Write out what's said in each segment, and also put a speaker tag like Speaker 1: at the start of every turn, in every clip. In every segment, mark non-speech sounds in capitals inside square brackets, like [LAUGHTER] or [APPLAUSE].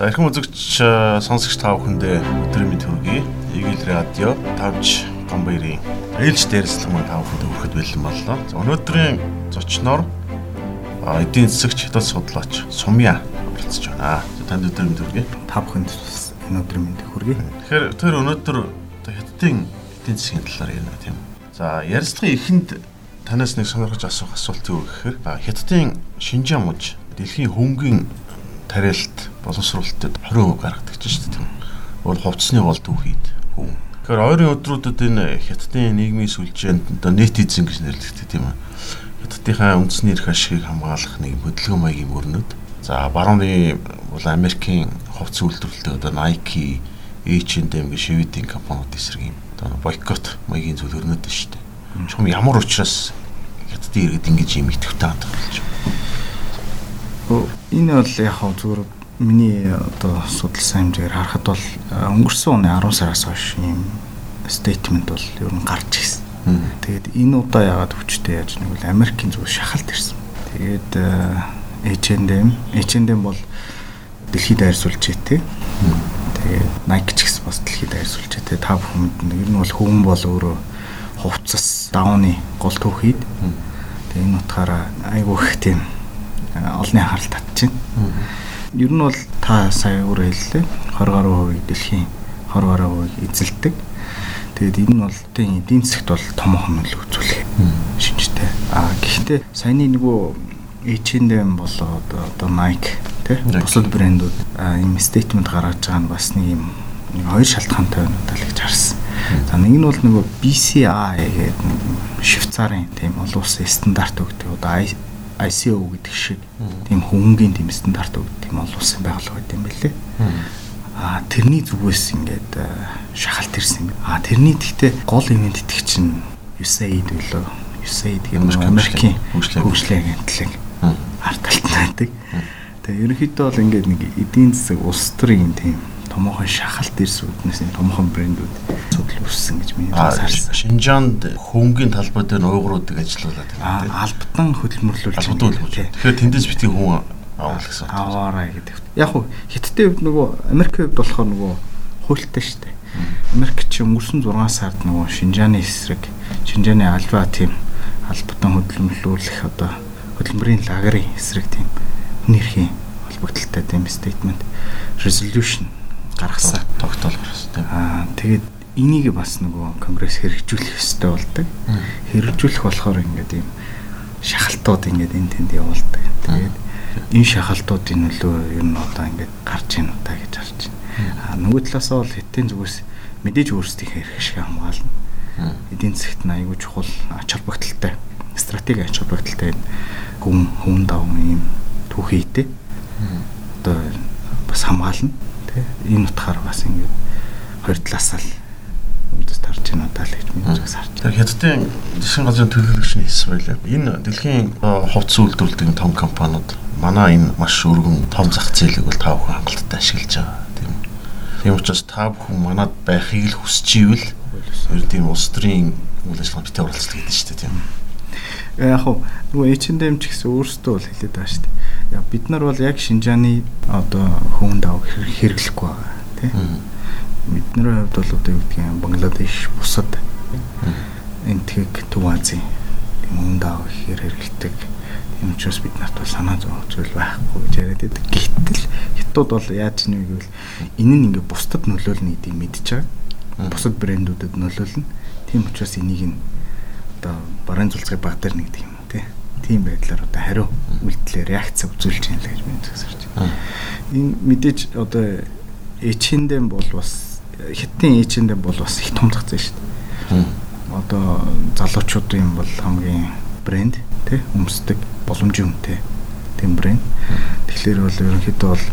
Speaker 1: Архим үзэгч сонсогч та бүхэндээ өдрийн мэнд хүргэе. Игэл радио тавж гомбойрын ээлж дээрслэг маань та бүхэнд хүрэхэд бэлэн боллоо. За өнөөдрийн зочноор эдийн засагч хятад судлаач Сумья оролцож байна. Танд өдрийн мэнд хүргэе.
Speaker 2: Та бүхэнд өнөөдрийн мэнд хүргэе.
Speaker 1: Тэгэхээр тэр өнөөдөр хятадын эдийн засгийн талаар ярина тийм. За ярилцлагын эхэнд танаас нэг сонирхож асуух асуулт юу гэхээр хятадын Шинжаан мужи дэлхийн хөнгөн тариалт боловсруулалтад 20% гаргадаг ч шүү дээ. Бол хувцсны гол түүхийд хүн. Тэгэхээр ойрын өдрүүдэд энэ хятадын нийгмийн сүлжээнд одоо нийт эзэн гэж нэрлэгддэг тийм ээ. Хятадынхаа үндэсний эрх ашигыг хамгаалах нэг хөдөлгөөн маягийн мөрнөд. За барууны бол Америкийн хувцс үйлдвэрлэлтэй одоо Nike, H&M гэх шивэдийн компаниуд эсрэг юм. Одоо бойкот маягийн зүйл өрнөд шүү дээ. Чухам ямар учраас хятадын иргэд ингэж юм итгэвтэй хандах болж байна
Speaker 2: энэ бол яг хав зүгээр миний одоо судалсан хэмжээгээр харахад бол өнгөрсөн оны 10 сараас хойш ийм стейтмент бол ер нь гарч ирсэн. Тэгээд энэ удаа яагаад хүчтэй яаж нэг бол Америкийн зүг шахалт ирсэн. Тэгээд H&M H&M бол дэлхийд даяар сүлжээтэй. Тэгээд Nike ч гэсэн бас дэлхийд даяар сүлжээтэй. Та бүхэн мэднэ. Ер нь бол хүн бол өөрөө хувцас дауны гол түүхийд. Тэгээд энэ утгаараа айгүй их тийм олонний харалт татчихна. Ер нь бол та сая өөрөө хэллээ 20 гаруй хувийг дэлхийн 20 гаруй хувийг эзэлдэг. Тэгээд энэ нь бол эдийн засгт бол томоохон нөлөө үзүүлэх шинжтэй. А гэхдээ саяны нөгөө H&M болоод одоо Nike тий бусад брэндүүд ийм стейтмент гаргаж байгаа нь бас нэг юм нэг хоёр шалтгаантай байна удаа л гэж харсан. За нэг нь бол нөгөө BCI гэдэг Швейцарын тийм олон улсын стандарт өгдөг. Одоо ICO гэдэг шиг тийм хөнгөний тийм стандарт өгдөг тийм олон улсын байгууллага байт юм билээ. Аа тэрний зүгээс ингээд шахалт ирсэн юм. Аа тэрний гэхдээ гол ивент итгэх чинь USAID билүү. USAID гэдэг Америкийн хөгжлийн агентлаг арт талтай байдаг. Тэгээ ерөнхийдөө бол ингээд нэг эдийн засаг улс төрийн тийм томоохон шахалт ирсэн үднээс энэ томоохон брэндүүд судал үүссэн гэж миний
Speaker 1: харсан. Шинжаанд хөнгөний талбай дээр уйгуруудыг ажилуулад
Speaker 2: байна. Албатан хөдөлмөрлүүлж
Speaker 1: байна. Тэгэхээр тэндээс битгий хүн авах гэсэн.
Speaker 2: Аваарай гэдэг. Яг хуу хитттэй хувьд нөгөө Америкийн хувьд болохоор нөгөө хуультай шүү дээ. Америк чи өнгөрсөн 6 сард нөгөө Шинжааны эсрэг Шинжааны альва тийм албатан хөдөлмөрлүүлэх одоо хөдөлмөрийн лагерын эсрэг тийм нэрхийн холбогдлолтой тийм statement resolution гаргасан.
Speaker 1: Тогтоол гаргасан.
Speaker 2: Аа тэгээд энийг бас нөгөө конгресс хэрэгжүүлэх ёстой болдог. Хэрэгжүүлэх болохоор ингээд ийм шахалтууд ингээд энэ тэнд явуулдаг. Тэгээд энэ шахалтуудын нөлөө ер нь одоо ингээд гарч ийн удаа гэж харж байна. Аа нөгөө талаас бол хэтийн зүгээс мэдээж өөрсдийнхээ эрх шиг хамгаална. Эдийн засгт нь аягүй чухал ач холбогдолтой стратеги ач холбогдолтой хүн хүн даван ийм түүхийтэй. Одоо бас хамгаална энэ утгаар бас ингээд хоёр талаас л үндэс тарж байна удаа л гэж миний зүгээс харж
Speaker 1: байна. Хятадын засгийн газрын төлөөлөгчний хэлсэн байлаа. Энэ дэлхийн хувцс үйлдвэрлэдэг том компаниуд манай энэ маш өргөн том зах зээлийг бол тав хүн хангалттай ашиглаж байгаа. Тийм. Тийм учраас та бүхэн манад байхыг л хүсэж ивэл ер тийм улс төрийн үйл ажиллагаанд битээ оролцдог гэдэг шүү дээ тийм.
Speaker 2: Яг хөө нөгөө H&M ч гэсэн өөрсдөө бол хэлээд байгаа шүү дээ яг бид нар бол яг Шинжааны одоо хүн дав хэрэглэхгүй байгаа тийм бидний хувьд бол одоо юу гэдгийг Бангладеш бусад энэ тийг Төв Азийн тийм хүн дав ихээр хэрэглэдэг юм ч бас бид нарт бол санаа зовх зүйл байхгүй гэж яриад байдаг. Гэтэл хятад бол яаж нэг гэвэл энэ нь ингээ бусдад нөлөөлнө гэдгийг байгаа. Бусад брэндүүдэд нөлөөлнө. Тийм учраас энийг нь одоо баруун цулцгын баг дээр нэгдэг юм тий тийм байдлаар одоо хариу үйлдэлээр реакц үзүүлж байна л гэж би зөвсөрч байна. Энэ мэдээж одоо H&M бол бас хятадын H&M бол бас их том зах зээл шүү дээ. Одоо залуучуудын бол хамгийн брэнд тий өмсдөг боломжийн үнэтэй тийм брэнд. Тэгэхээр бол ерөнхийдөө бол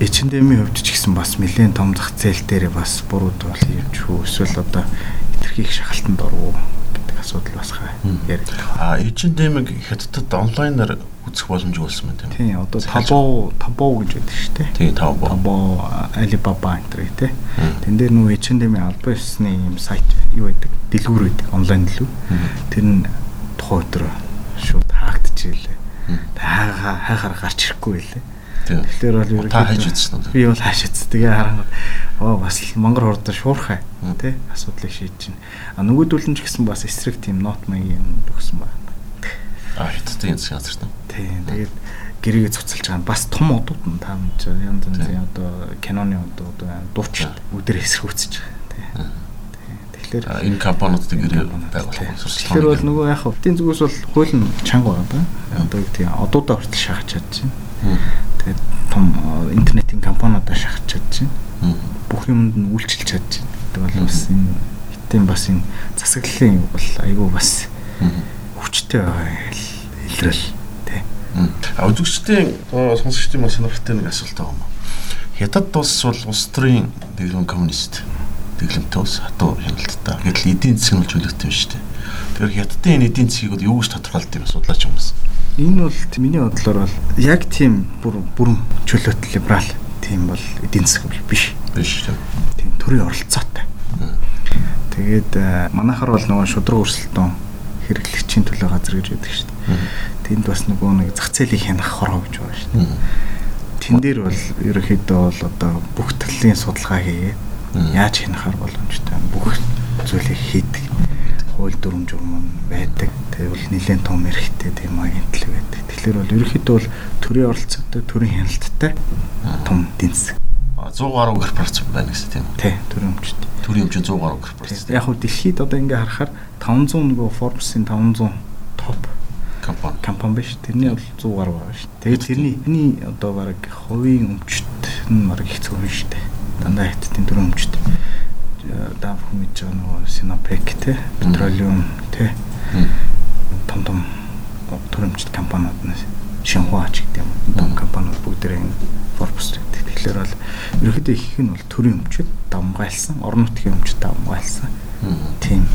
Speaker 2: H&M-ийн хувьд ч гэсэн бас нэлээд том зах зээл дээр бас бурууд бол хийж хөө эсвэл одоо итерхийх шахалтанд оров асуудал бас яриад.
Speaker 1: А H&M-ийг хятадд онлайнаар үзэх боломж өгсөн байна
Speaker 2: тийм. Тийм одоо Taobao Taobao гэж байдаг шүү дээ.
Speaker 1: Тийм Taobao.
Speaker 2: Taobao Alibaba төр тийм. Тэн дээр нөө H&M-ийн албан ёсны юм сайт юу байдаг? Дэлгүүр байдаг онлайн дэлгүүр. Тэр нь тухайн өдөр шууд хаагдчихжээ. Хайгаа хайхаар гарч ирэхгүй байлээ. Тэгэхээр бол ерөнхийдөө
Speaker 1: та хайж үзсэн үү?
Speaker 2: Би бол хайж үзсэн. Тэгээ харангууд оо бас л монгол хурдан шуурхай тий асуудлыг шийдэж байна. А нөгөөдөл нь ч гэсэн бас эсрэг тийм нот маягийн юм өгсөн байна.
Speaker 1: А хятадын засгийн газар таа.
Speaker 2: Тий. Тэгээд гэрээгээ цуцалж байгаа нь бас том одууд нь та мэдж янз янзын одоо киноны одууд дууч өдөр эсрэгүүцэж байгаа. Тий.
Speaker 1: Тэгэхээр энэ компаниудыг гэрээ байгуулах
Speaker 2: Тэгэхээр бол нөгөө яг хөвтийн зүгээс бол хууль нь чанга байгаа. Одоо тийм одуудаа хүртэл шахаж чадчихна. Тэгээд том интернетийн компаниудаа шахаж чадчихна. Бүх юмд нь үйлчилж чадчихна. гэдэг бол бас энэ хитэн бас энэ засаглалын бол айгүй бас хүчтэй байгаа илрэл тий.
Speaker 1: А үзэгчдийн сонсогчдын маш сонирхолтой нэг асуулт байгаа юм. Хятад улс бол улс төрийн дэглэм коммунист дэглэмтэй улс хатуу хяналттай. Гэтэл эдийн нь чөлөөтэй юм шүү дээ. Тэгэхээр хятадын энэ эдийн засгийг бол юу гэж тодорхойлт юм судлаач юм байна.
Speaker 2: Энэ бол миний бодлоор бол яг тийм бүр бүрэн чөлөөт либерал тийм бол эдийн засаг биш.
Speaker 1: Биш
Speaker 2: тийм төрийн оролцоотой. Тэгээд манайхаар бол нөгөө шудраг өрсөлдөөн хэрэглэгчийн төлөө газар гэж яддаг шүү дээ. Тэнд бас нөгөө нэг зах зээлийг хянах хороо гэж байгаа шүү дээ. Тэн дээр бол ерөөхдөө бол одоо бүх төрлийн судалгаа хийгээд яаж хянахаар боломжтой бүх зүйлийг хийдэг. Хууль дүрм журм байдаг. Тэгээ бол нэлээд том эрхтэй тийм агентлаг байдаг. Тэгэхээр бол ерөөхдөө бол төрийн оролцоотой, төрийн хяналттай том засаг
Speaker 1: 100 гаруй корпорац байна гэсэн тийм үү?
Speaker 2: Тий, төрийн өмчт.
Speaker 1: Төрийн өмчт 100 гаруй корпорац.
Speaker 2: Яг хөө дэлхийд одоо ингээ харахаар 500 нөгөө Forbes-ийн 500 топ
Speaker 1: компани
Speaker 2: компани биш. Тэрний бол 100 гаруй байгаа шүү. Тэгээд тэрнийний одоо баг хувийн өмчт нь баг их зөв шүү дээ. Дандаа хятадын төрийн өмчт. Дав хүмүүс жаа нөгөө Sinopec те, Petroleum те. Том том төрийн өмчт компаниуд нь Шинхуа ч гэдэг юм. Том компаниуд бүгдээрээ Forbes гэдэг. Тэгэхээр бол ерөөхдөө их нь бол төрийн өмчөд давмгайлсан, орон нутгийн өмчөд давмгайлсан. Тийм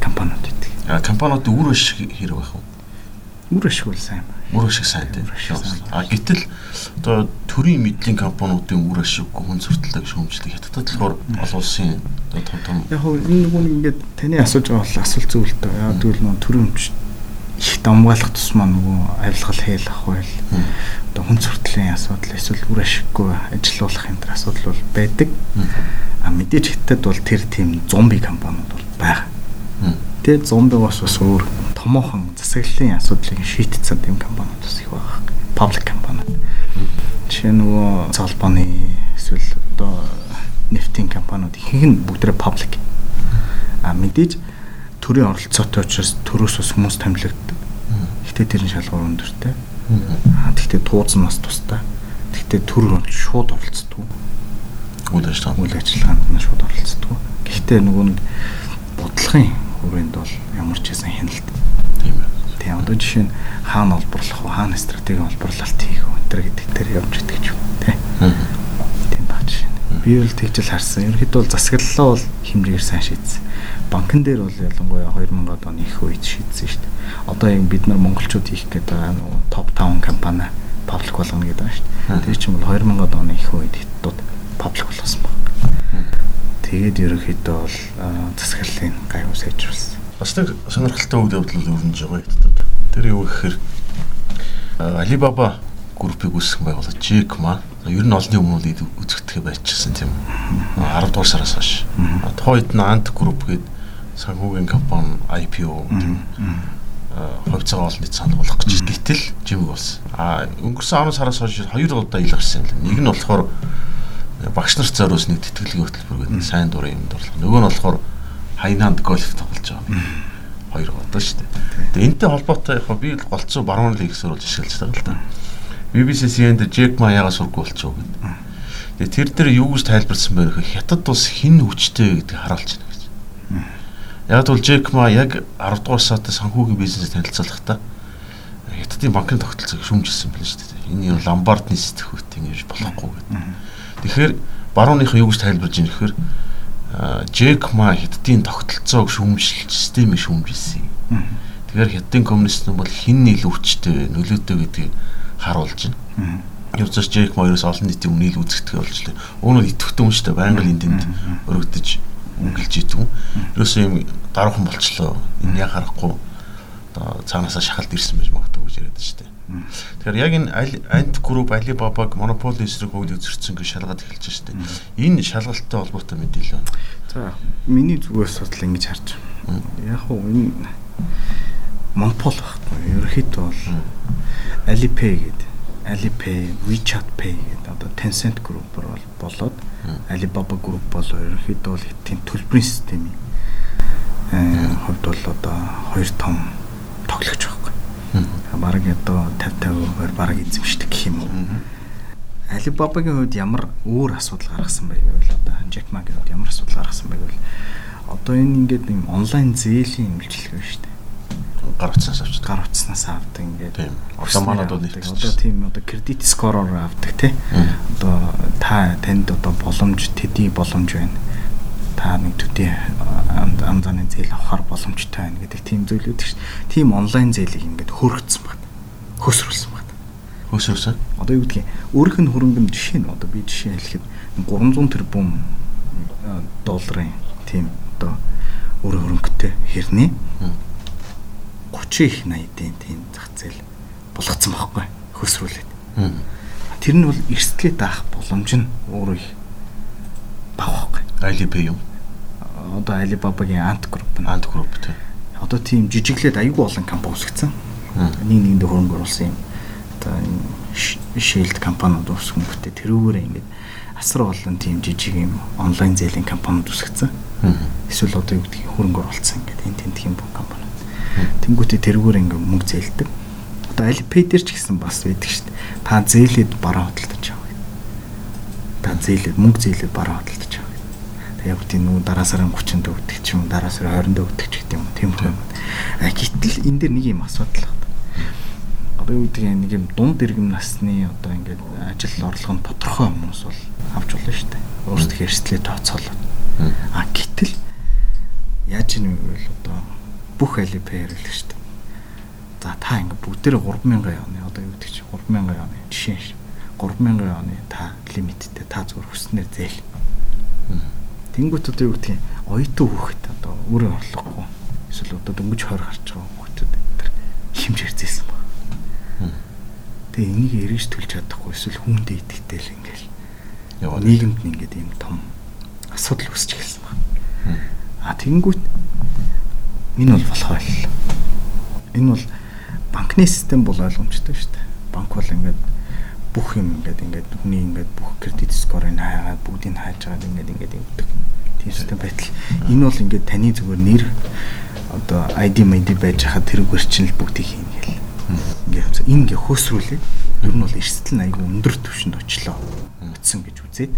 Speaker 2: компаниуд гэдэг.
Speaker 1: А компаниуд үр ашиг хэрэг байх уу?
Speaker 2: Үр ашиг бол сайн байна.
Speaker 1: Үр ашиг сайн тийм. А гэтэл одоо төрийн мэдлийн компаниудын үр ашиггүй хүн зөртөлтэй шүүмжлэг хятадд болохоор олон улсын том том
Speaker 2: Яг хөө энэ нэг нь ингээд таны асууж байгаа бол асуулт зөвлөлтөө. Яг тэгвэл нөө төрийн өмч их дамгаалах тусмаа нөгөө авилгал хээл ах байл одоо хүн зөртлийн асуудал эсвэл үр ашиггүй ажилуулах энэ төр асуудал бол байдаг. А мэдээж хятад бол тэр тийм зомби компаниуд бол байгаа. Тэгээ зомбигоос бас өөр томоохон засаглалын асуудлыг шийдсэн тийм компаниуд бас их байгаа. Паблик компаниуд. Жишээ нөгөө цалбаны эсвэл одоо нефтийн компаниуд ихэнх нь бүгдээ паблик. А мэдээж төрийн оролцоотой учраас төрөөс бас хүмүүс томилогддог. Гэтэ тэр нь шалгуур өндөртэй. Аа тэгтээ тууцсан нас тустай. Тэгтээ төр шууд оролцдог.
Speaker 1: Үйл ажиллагаа.
Speaker 2: Үйл ажиллагаанд нь шууд оролцдог. Гэхдээ нөгөө нэг бодлогын хүрээнд бол ямар ч хэсэн хяналт.
Speaker 1: Тийм
Speaker 2: одоо жишээ нь хаана олборлох вэ? Хаана стратеги олборлалт хийх вэ? Тэр гэдэг тэр явж идэх юм тий. Тийм бач. Би бол тэгж л харсан. Ерөнхийдөө бол засаглалаа бол хэмжээгээр сайн шийдсэн. Банкн дээр бол ялангуяа 2000 оны их үед шийдсэн шүү дээ. Одоо яг бид нар монголчууд хийх гэдэг байгаа нөгөө топ 5 компани паблик болгоно гэдэг байна шүү дээ. Тэр чинь бол 2000 оны их үед хятадууд паблик болгосон баг. Тэгээд ерөнхийдөө бол засаглалын гайгүй сайжруулсан.
Speaker 1: Бас нэг сонирхолтой үйл явдал өрнөж байгаа хятадд. Тэр юу гэхээр Alibaba группийг үүсгэн байгуулад Jack Ma ер нь олонний өмнөд үзэгдэхэ байчихсан тийм 10 дугаар сараас хойш. Тухайд нь Ant Group гээд санхүүгийн компани IPO хувьцаа олон нийт сануулгах гэж гэтэл жимэг болсон. А өнгөрсөн 10 сараас хойш хоёр удаа илэрсэн юм. Нэг нь болохоор багш нарт зориулс нэг тэтгэлгийн хөтөлбөр гэдэг сайн дурын юмд орлох. Нөгөө нь болохоор хайнанд гольф тоглож байгаа. Хоёр удаа шүү дээ. Тэгээ энтэй холбоотой яг би голцоо баруун лиг сурулж ашиглаж байгаа л да. BBC CNN-д Джек Ма яга сургуу болчихоо гэдэг. Тэгээ тэр дээр юу гэж тайлбарсан бэ гэхээр хятад улс хин хүчтэй гэдгийг харуулж байна гэж. Яг бол Джек Ма яг 10 дугаар сард санхүүгийн бизнесээр танилцуулахдаа хятадын банкны тогтолцоог шүүмжилсэн байна шүү дээ. Энэ юу ламбардны сэтгүүт ингэж болохгүй гэдэг. Тэгэхээр барууныхаа юу гэж тайлбарж ийм гэхээр Джек Ма хятадын тогтолцоог шүүмжилж системийг шүүмжилсэн. Тэгэхээр хятадын коммунист нь бол хин нийл өвчтэй нөлөөтэй гэдгийг харуулж байна. Явцаш Джек Ма ерөөс олон нийтийн өмнө нийл үзэгдэх болж лээ. Өөрөөр итгэвтэй хүн шүү дээ. Байнга л энд өргөдөж өнгөлж идэв. Ерөөсөө юм даруухан болчлоо. Энэ яг харахгүй цаанаасаа шахалт ирсэн байж магадгүй гэж яриад шүү дээ. Тэгэхээр яг энэ Ant Group Alibaba-г монополи эсрэг хууль үзэрсэн гэж шалгаад эхэлж штэ. Энэ шалгалттай холбоотой мэдээлэл байна.
Speaker 2: За миний зүгээс бодол ингэж харж. Яг хуу энэ монопол байхгүй. Ерөнхийдөө бол Alipay гэдэг Alipay, WeChat Pay гэдэг одоо Tencent Group бол болоод Alibaba Group бол ерөнхийдөө бол тийм төлбөрийн системийн э хувьд бол одоо хоёр том тоглогч байхгүй. Бараг одоо 50 50%-аар бараг эзэмшдэг гэх юм уу. Alibaba-гийн хувьд ямар өөр асуудал гаргасан бэ гэвэл одоо Jack Ma-гийн хувьд ямар асуудал гаргасан бэ гэвэл одоо энэ ингээд юм онлайн зээлийн үйлчилгээ шүү дээ
Speaker 1: гар утснаас авчдаг.
Speaker 2: Гар утснаас авдаг ингээд.
Speaker 1: Тийм. Одоо манад
Speaker 2: нэгтгэж. Одоо тийм одоо кредит скороор авдаг тий. Одоо та танд одоо боломж төдий боломж байна. Та нэг төдий ам заны зээл авахар боломжтой байна гэдэг тийм зүйлүүд шүү. Тийм онлайн зээлийг ингээд хөргөцсөн байна. Хөсрүүлсэн байна.
Speaker 1: Хөсрүүлсэн.
Speaker 2: Одоо юу гэдгийг өөрийнх нь хөрөнгөнд жишээ нь одоо би жишээ хэлэхэд 300 тэрбум долларын тийм одоо өөр хөрөнгөтэй хэрнээ 30 их 80-ийн тийм зах зээл болгоцсон байхгүй хөөсрүүлээд. Тэр нь бол эрсдлээ даах боломж нь өөрөө их бага байхгүй.
Speaker 1: Alipay юу?
Speaker 2: Одоо Alibaba-гийн Ant Group
Speaker 1: нь Ant Group тийм.
Speaker 2: Одоо тийм жижиглээд аюулгүй олон компани үүсгэсэн. Нэг нэгэндээ хөрөнгө оруулсан юм. Одоо Shield компаниуд үүсгэн бүтээ тэрүүгээр ингээд асар олон тийм жижиг юм онлайн зээлийн компаниуд үүсгэсэн. Эсвэл одоо юу гэдгийг хөрөнгө оруулсан ингээд энэ тентхийн бүх компани Тэнгүүтээ тэрүүгээр ингээм мөнгө зээлдэг. Одоо Alipay дээр ч гэсэн бас байдаг шүү дээ. Та зээлээд бараа хөдөлтөж авах. Та зээлээд мөнгө зээлээд бараа хөдөлтөж авах. Тэг яг тийм нүү дараа сарын 30-нд өгдөг ч юм дараа сарын 20-нд өгдөг ч гэдэг юм. Тийм үү. А гэтэл энэ дээр нэг юм асуудал байна. Одоо юу гэдэг нэг юм дунд иргэм насны одоо ингээд ажил орлого нь тодорхой хүмүүс бол авч болно шүү дээ. Өөрсдөө эрсдлээ тооцоолоод. А гэтэл яаж юм бэ одоо бүх алипэ хэрэглэх шүү дээ. За та ингэ бүгдээрээ 3000 оны одоо юу гэдэг чи 3000 оны жишээ ш. 3000 оны та лимиттэй та зүгээр хүснээр зээл. Тэнгүүт одоо юу гэдэг оюутан хүүхэд одоо өөрөө орлогогүй эсвэл одоо дөнгөж 20 гарч байгаа хүүхдүүд тэр хэмжээр зээсэн баг. Тэгээ энийг эргэж төлж чадахгүй эсвэл хүндээ идэхтэй л ингээл нийгэмд нь ингээд ийм том асуудал үүсч эхэлсэн баг. А тэнгүүт Энэ бол болохоо л. Энэ бол банкны систем бол ойлгомжтой шүү дээ. Банк бол ингээд бүх юм ингээд ингээд хүний ингээд бүх кредит скорыг хаагаад бүгдийг хааж байгаа ингээд ингээд ингэдэг. Тийм систем байтал энэ бол ингээд таны зүгээр нэр одоо ID ID байж хахад тэрүүгээр чинь л бүгдийг хийнэ гэл. Ингээд энэ ингээд хөөсрүүлээ. Ер нь бол эрсдэл нь айгүй өндөр түвшинд очлоо. Утсан гэж үзээд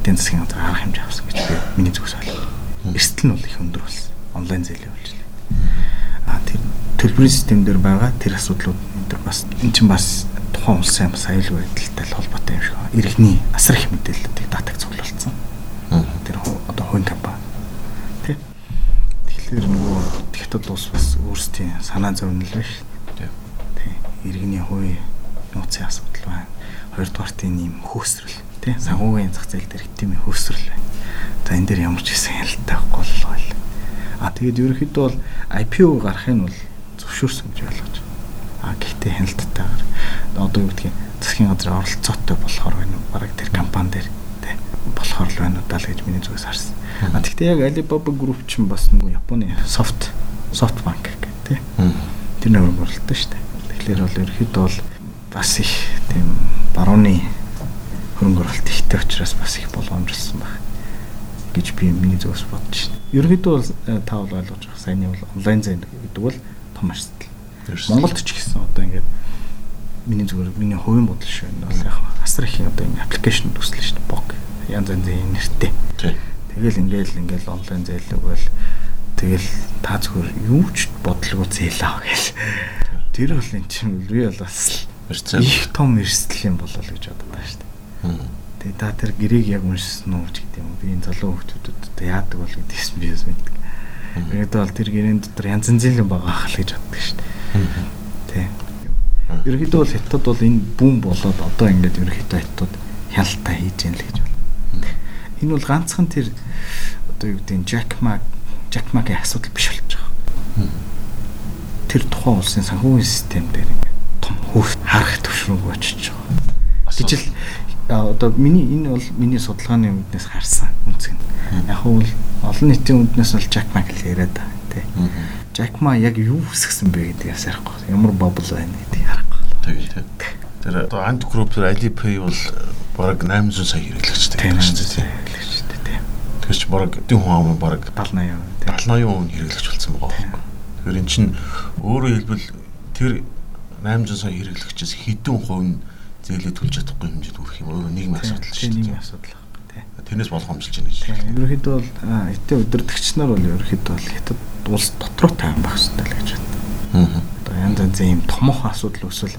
Speaker 2: эдийн засгийн газар арга хэмжээ авсан гэж би миний зүгээс ойлгоо. Эрсдэл нь бол их өндөр болсон онлайн зээлийн үйлчлэл. А тэр төлбөрийн систем дээр байгаа тэр асуудлууд энэ бас эн чинь бас тухайн улсын бас аюулгүй байдалтай холбоотой юм шиг. Иргэний асар их мэдээллүүдийг датаг. Тэр хувийн компани. Тэ. Тэгэхээр нөгөө тэгтад улс бас өөрсдийн санаа зовнил шүү. Тэ. Иргэний хувийн нууцын асуудал байна. Хоёрдугаарт энэ юм хөөсрөл тий санхүүгийн зах зээл дээр хитэмийн хөөсрөл байна. За энэ дээр ямар ч хэсэг ялтай байхгүй боллоо. А тэгээд ерөнхийдөө бол IPO гарахыг нь бол зөвшөөрсөн гэж ойлгож байна. А гэхдээ хяналтайгаар одоо юу гэдгийг засгийн газрын оролцоотой болохоор байна. Бараг тэр компани дээр болохоор л байна удаа л гэж миний зүгээс харсан. А тэгтээ яг Alibaba Group ч бас нөгөө Японы софт софт банк гэх тий. Тэр нэг оролцоо шүү дээ. Тэгэхээр бол ерөнхийдөө бол бас их тийм барууны хөрөнгө оруулалт ихтэй учраас бас их болгоомжлсон байна гэж би миний зүгээс бодож байна. Ерөнхийдөө бол э, та бол ойлгож байгаа саяны бол онлайн зээн гэдэг бол том эрсдэл. Монголд ч гэсэн одоо ингээд миний зүгээр миний хувийн бодол шүү энэ бол яг асар их одоо ингэ аппликейшн төслөө шүү дээ. Бог янз янзын нэртэй. Тэгэл ингээл ингээл онлайн зээлэг бол тэгэл та зүгээр юу ч бодлого зээлээ гэл. Тэр бол эн чинь би бол бас их том эрсдэл юм болол гэж боддог байна шүү дээ. Тэгээ та тэр гэрээг яг уншсан уу гэдэг юм. Би энэ залуу хүмүүсд яадаг бол гэдгийгс би бас мэддэг. Тэгээд бол тэр гэрээний дотор янз янзын юм байгаа хэл гэж боддог шүү дээ. Тэ. Ерөнхийдөө бол хятад бол энэ бүүн болоод одоо ингээд ерөнхийдөө хятад хяналтаа хийж яана л гэж. Энэ бол ганцхан тэр одоо юу гэдэг нь Jackma Jackma-гийн асуудал биш болж байгаа. Тэр тухайн улсын санхүүгийн систем дээр ингээд хүүхд харах төвшрөнгөө очиж байгаа. Тэгжил одоо миний энэ бол миний судалгааны үднээс харсан үнцэг. Яг бол олон нийтийн үднээс бол Jack Ma гэж яриад байгаа тий. Jack Ma яг юу үсгсэн бэ гэдэг ясаа ярихгүй. Ямар бабл байна гэдэг ярихгүй.
Speaker 1: Тэгээ тий. Тэр одоо Ant Group тэр Alipay бол бараг 800 сая хэрэглэгчтэй
Speaker 2: тийм шүү дээ. Хэрэглэгчтэй тийм.
Speaker 1: Тэгэхээр ч бараг эдийн хүн ам бараг
Speaker 2: 70
Speaker 1: 80 70 80% хэрэглэгч болсон байгаа. Тэгэхээр эн чинь өөрөөр хэлбэл тэр 800 сая хэрэглэгчээс хэдэн хувь нь зээлээ төлж чадахгүй хэмжээд хүрэх юм өөрөө нийгмийн асуудал
Speaker 2: шүү дээ. Нийгмийн асуудал.
Speaker 1: Тэрнээс болгоомжилж байна гэж.
Speaker 2: Ерөнхийдөө бол эдийн удирдагч нар бол ерөнхийдөө бол хятад улс дотроо тайван хэрэгтэй л гэж байна. Аа. Одоо янз янзын юм томоохон асуудал өсвөл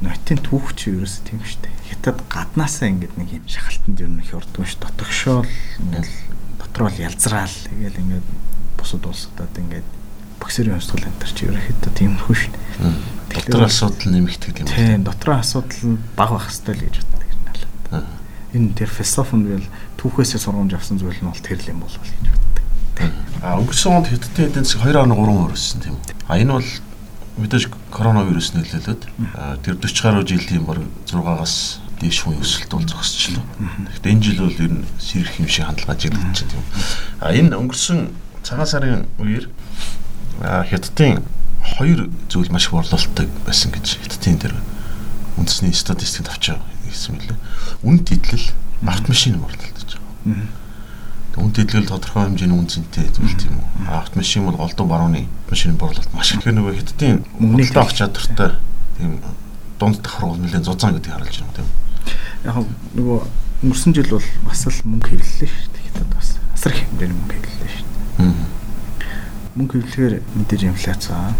Speaker 2: нотын түүх чи ерөөсөө тийм шүү дээ. Хятад гаднаасаа ингээд нэг юм шахалтанд ер нь их ордгоо ш дотогшоол ингээл дотроо л ялзраал тэгэл ингээд бусад улсуудад ингээд боксерийн хувьсгал чи ерөөхдөө тиймэрхүү шүү дээ.
Speaker 1: Дотор асуудал нэмэгдэх юм.
Speaker 2: Тийм, дотор асуудал нь баг байх хэрэгтэй л гэж боддог юм байна. Энэ тэр философинд бол түүхээсээ сургамж авсан зүйл нь бол тэр л юм болов гэж боддог.
Speaker 1: А өнгөрсөн онд хэдтэй засаг 2.3 өрссөн тийм. А энэ бол мэдээж коронавирус нөлөөлөд тэр 40 гаруй жилийн баг 6-аас дээш хүн өсөлт бол зогсчихлоо. Гэхдээ энэ жил бол ер нь сэрэх юм шиг хандлага ажиглагдчих тийм. А энэ өнгөрсөн цагаан сарын үеэр хятадын хоёр зүйл маш их борлуулалттай байсан гэж хятадын дээр үндэсний статистикт авч ирсэн мөлий. Үнд идэл автомашин борлуулалт гэж байгаа. Үнд идэл тодорхой хэмжээний үн цэнтэй зүйл тийм үү. Автомашин бол голдуу барууны машин борлуулалт маш их. Нөгөө хятадын мөнгөний авах чадвартай тийм дунд давхар бол нэлээд зузаан гэдгийг харуулж байна тийм.
Speaker 2: Яг нөгөө өнгөрсөн жил бол бас л мөнгө хэвлэлээ шүү дээ. Хятад бас асар их хэмжээний мөнгө хэвлэлээ шүү дээ. Мөнгө хэвлэхээр мэдээж инфляц аа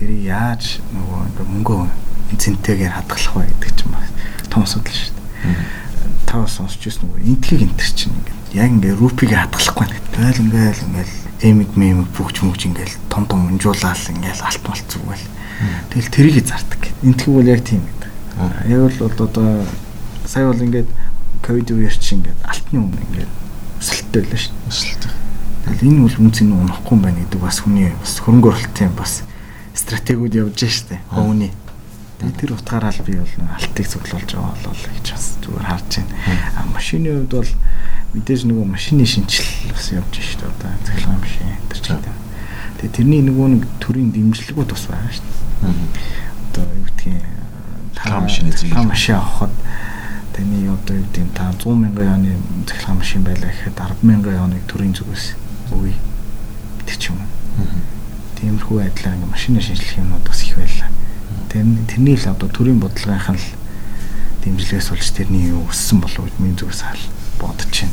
Speaker 2: тэрийг яаж нөгөө ингээ мөнгө цэнтэйгээр хадгалах вэ гэдэг чинь бас том асуудал шүү дээ. Та бас сонсч ирсэн нөгөө интелиг энтер чинь ингээ яг ингээ рупиг хадгалахгүй нэг тэгэл ингээл ингээл эмиг мемиг бүгч мөгч ингээл том том унжуулаад ингээл алт малт зүгэл. Тэгэл тэрийг зардаг. Интелиг бол яг тийм гэдэг. Яг бол одоо сая бол ингээд ковид үеэр чинь ингээд алтны өмнө ингээд өсөлттэй байлаа шүү. Өсөлттэй. Тэгэл энэ бол үнц нь унахгүй юм байна гэдэг бас хүний бас хөрөнгө оруулалтын бас стратегиуд явж штэ хөвний. Тэгээд тэр утгаараа л би бол алтыг цуглуулж байгаа болол гэж бас зүгээр харж байна. А машины хувьд бол мэдээж нөгөө машины шинжил бас явж штэ одоо цахилгаан машин энэ ч гэдэг. Тэгээд тэрний нөгөө нэг төрийн дэмжлэгүүд бас байгаа штэ. Одоо юу гэдгийг
Speaker 1: та машины
Speaker 2: зээл та машин авахад таны одоо юу гэдэг та 100 мянган оны цахилгаан машин байлаа гэхэд 10 мянган оны төрийн зүгээс үгүй гэдэг ч юм уу Тиймэрхүү байдлаар ингээ машина шинжлэх юмнууд бас их байлаа. Тэр тэрний л одоо төрийн бодлогынх нь л дэмжлэгээс болж тэрний юу өссөн болов уу миний зүгээс хаал бодож байна.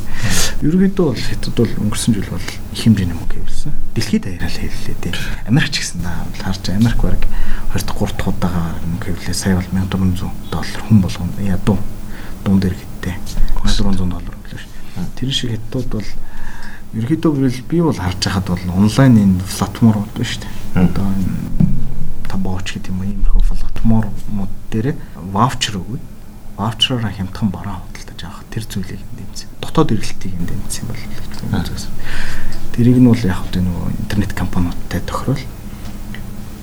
Speaker 2: Ерөнхийдөө бол хятад бол өнгөрсөн жил бол их хэмжээний мөнгө хэвлсэн. Дэлхийд даяараа л хэвлэлээ дээ. Америк ч гэсэн харж Америк баг 23 дахь удаага мөнгө хэвлээ. Сая бол 1400 доллар хүн болгоно. Ядуу дунд иргэдтэй 1400 доллар өглөө ш. Тэр шиг хятадууд бол гэвэл би бол харж байхад бол онлайн энэ платформуд байна шүү дээ. Одоо табооч гэдэг юм иймэрхүү платформуд дээр ваучер өгөөд ваучераараа хямдхан бараа худалдаж авах тэр зүйлийг дэмжсэн. Дотоод эргэлтийг дэмжсэн бол. Тэрийг нь бол яг хөтэ нөгөө интернет компаниудтай тохирол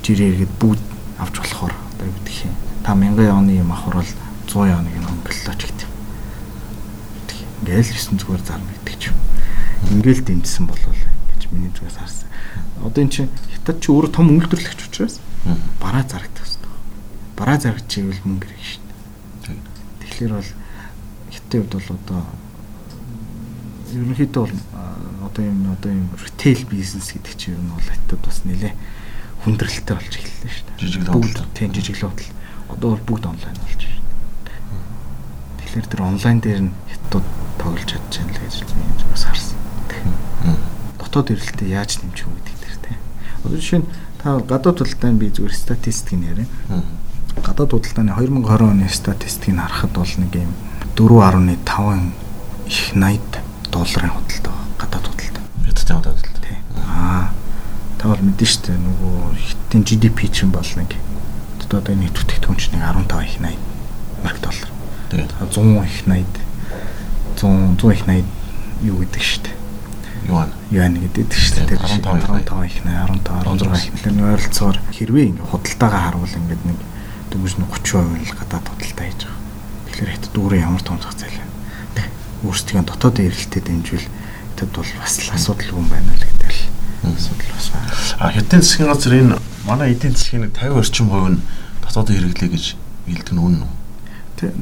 Speaker 2: жирээ иргэд бүгд авч болохоор одоо юу гэх юм. Та 1000 оны юм авахар бол 100 оны юм өнгөллөөч гэдэг. Ингээл 9 зүгээр зарна гэдэг ч юм ингээл дэмжсэн болов гэж миний зүгээс харсан. Одоо эн чинь хятад чи өөрөө том үйлдвэрлэгч учраас бараа зарагдах хэрэгтэй. Бараа зарагч чивэл мөнгө хэрэг шүү дээ. Тэгэхээр бол хятадын хувьд бол одоо ерөнхийдөө бол одоо юм одоо юм ритейл бизнес гэдэг чинь ер нь бол хятад бас нэлээ хүндрэлтэй болж эхэллээ шүү дээ.
Speaker 1: Жижиг лоодл.
Speaker 2: Тийм жижиг лоодл. Одоо бол бүгд онлайн болж байна. Тэгэхээр тэр онлайн дээр нь хятад тоглож байна л гэж миний зүгээс харсан дотоод эрэлтээ яаж нэмчих вэ гэдэг дээр тийм. Одоо жишээ нь та гадаад худалдааны би зүгээр статистикийг нэрээ. Гадаад худалдааны 2020 оны статистикийг харахад бол нэг юм 4.5 их 80 долларын худалдаа гадаад худалдаа.
Speaker 1: Хятадын гадаад худалдаа.
Speaker 2: Тийм. Аа. Та бол мэдэн штэ нөгөө хятадын GDP чинь бол нэг одоо энэ бүтээгдэхүүн чинь 15 их 80 Америк доллар.
Speaker 1: Тэгээд
Speaker 2: 100 их 80 100 100 их 80 юу гэдэг штэ
Speaker 1: юан
Speaker 2: юан гэдэг шүү дээ. 15 15 их нэ 15 16 их нэ ойролцоогоор хэрвээ ингээ худалдаагаа харуул ингээд нэг дөнгөж нь 30% л гадаад худалдаа хийж байгаа. Тэгэхээр хятад өөрөө ямар том зах зээл вэ? Өөрсдийн дотоодын эрэлтэд дэмжвэл хятад бол бас л асуудал юм байна л гэдэг л асуудал бас байна.
Speaker 1: А хятадын засгийн газар энэ манай эдийн засгийн 50 орчим хувь нь дотоодын хэрэглээ гэж хэлдэг нь үнэн үү?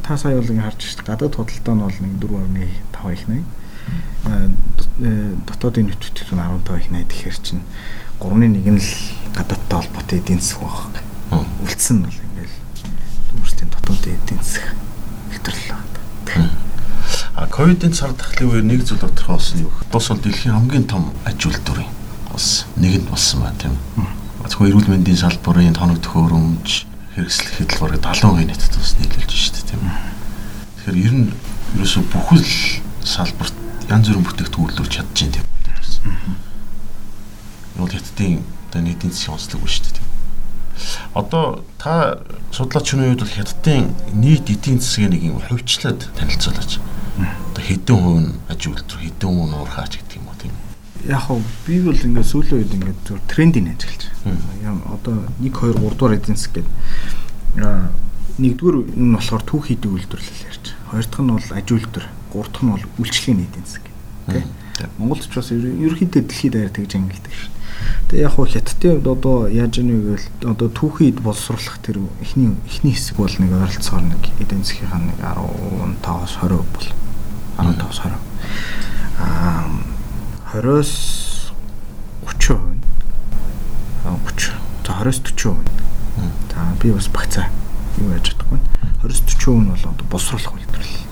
Speaker 2: Та сая бол ингэ харж дээ. Гадаад худалдаа нь бол нэг 4.5 их нэ. Э, дотоодын нийт бүтээгдэхүүн 15 их нэ. Тэгэхээр чинь 3-1 нь л гадаадтай холбоотой эдийн засаг баг. Үлдсэн нь бол ингээл өөрсдийн дотоодын эдийн засаг хэвтрэл
Speaker 1: байна. А ковидын цар тахлын үеэр нэг зүйл тодорхой болсон юу? Бус бол дэлхийн хамгийн том аж үйлдвэрийн бас нэг нь болсон байна тийм. Зөвхөн эрүүл мэндийн салбарын тоног төхөөрөмж хэрэгслэхэд л бараг 70% нийтэд бас нийлүүлж шүү дээ тийм. Тэгэхээр ер нь ерөөсө бүхэл салбарт янз бүрийн бүтээгдэхүүн үйлдвэрлэж чадчихээн тийм. Юу хятадын одоо нийтийн засгийн онцлог ба шүү дээ. Одоо та судлаачны үед бол хятадын нийт эдийн засгийн нэг юм хувьчлаад танилцуулаач. Одоо хэдэн хувь нь аж үйлдвэр, хэдэн хувь нь уурхаач гэдэг юм уу тийм.
Speaker 2: Яг хөө би бол ингээд сүүлийн үед ингээд зөв трендийг ажиглаж байна. Одоо 1 2 3 дугаар эдийн засаг гэдэг нэгдүгээр нь болохоор түүх хийдэг үйлдвэрлэл ярьж. Хоёр дахь нь бол аж үйлдвэр, гурав дахь нь бол үйлчлэгийн эдийн засаг. Тэ. Монголд ч бас ерөнхийдөө дэлхийд даяар тэгж ангилдаг шүү. Тэгээ яг хуу хятадын хувьд одоо яаж вэ гэвэл одоо түүхийд боловсруулах тэр эхний эхний хэсэг бол нэг ойролцоогоор нэг эдийн засгийнхаа нэг 15-аас 20% бол 15-аас 20. Аа 20-с 30% нь. Аа 30. За 20-с 40%. За би бас багцаа юу яаж чадахгүй. 20-с 40% нь бол одоо боловсруулах үйлдвэрлэл.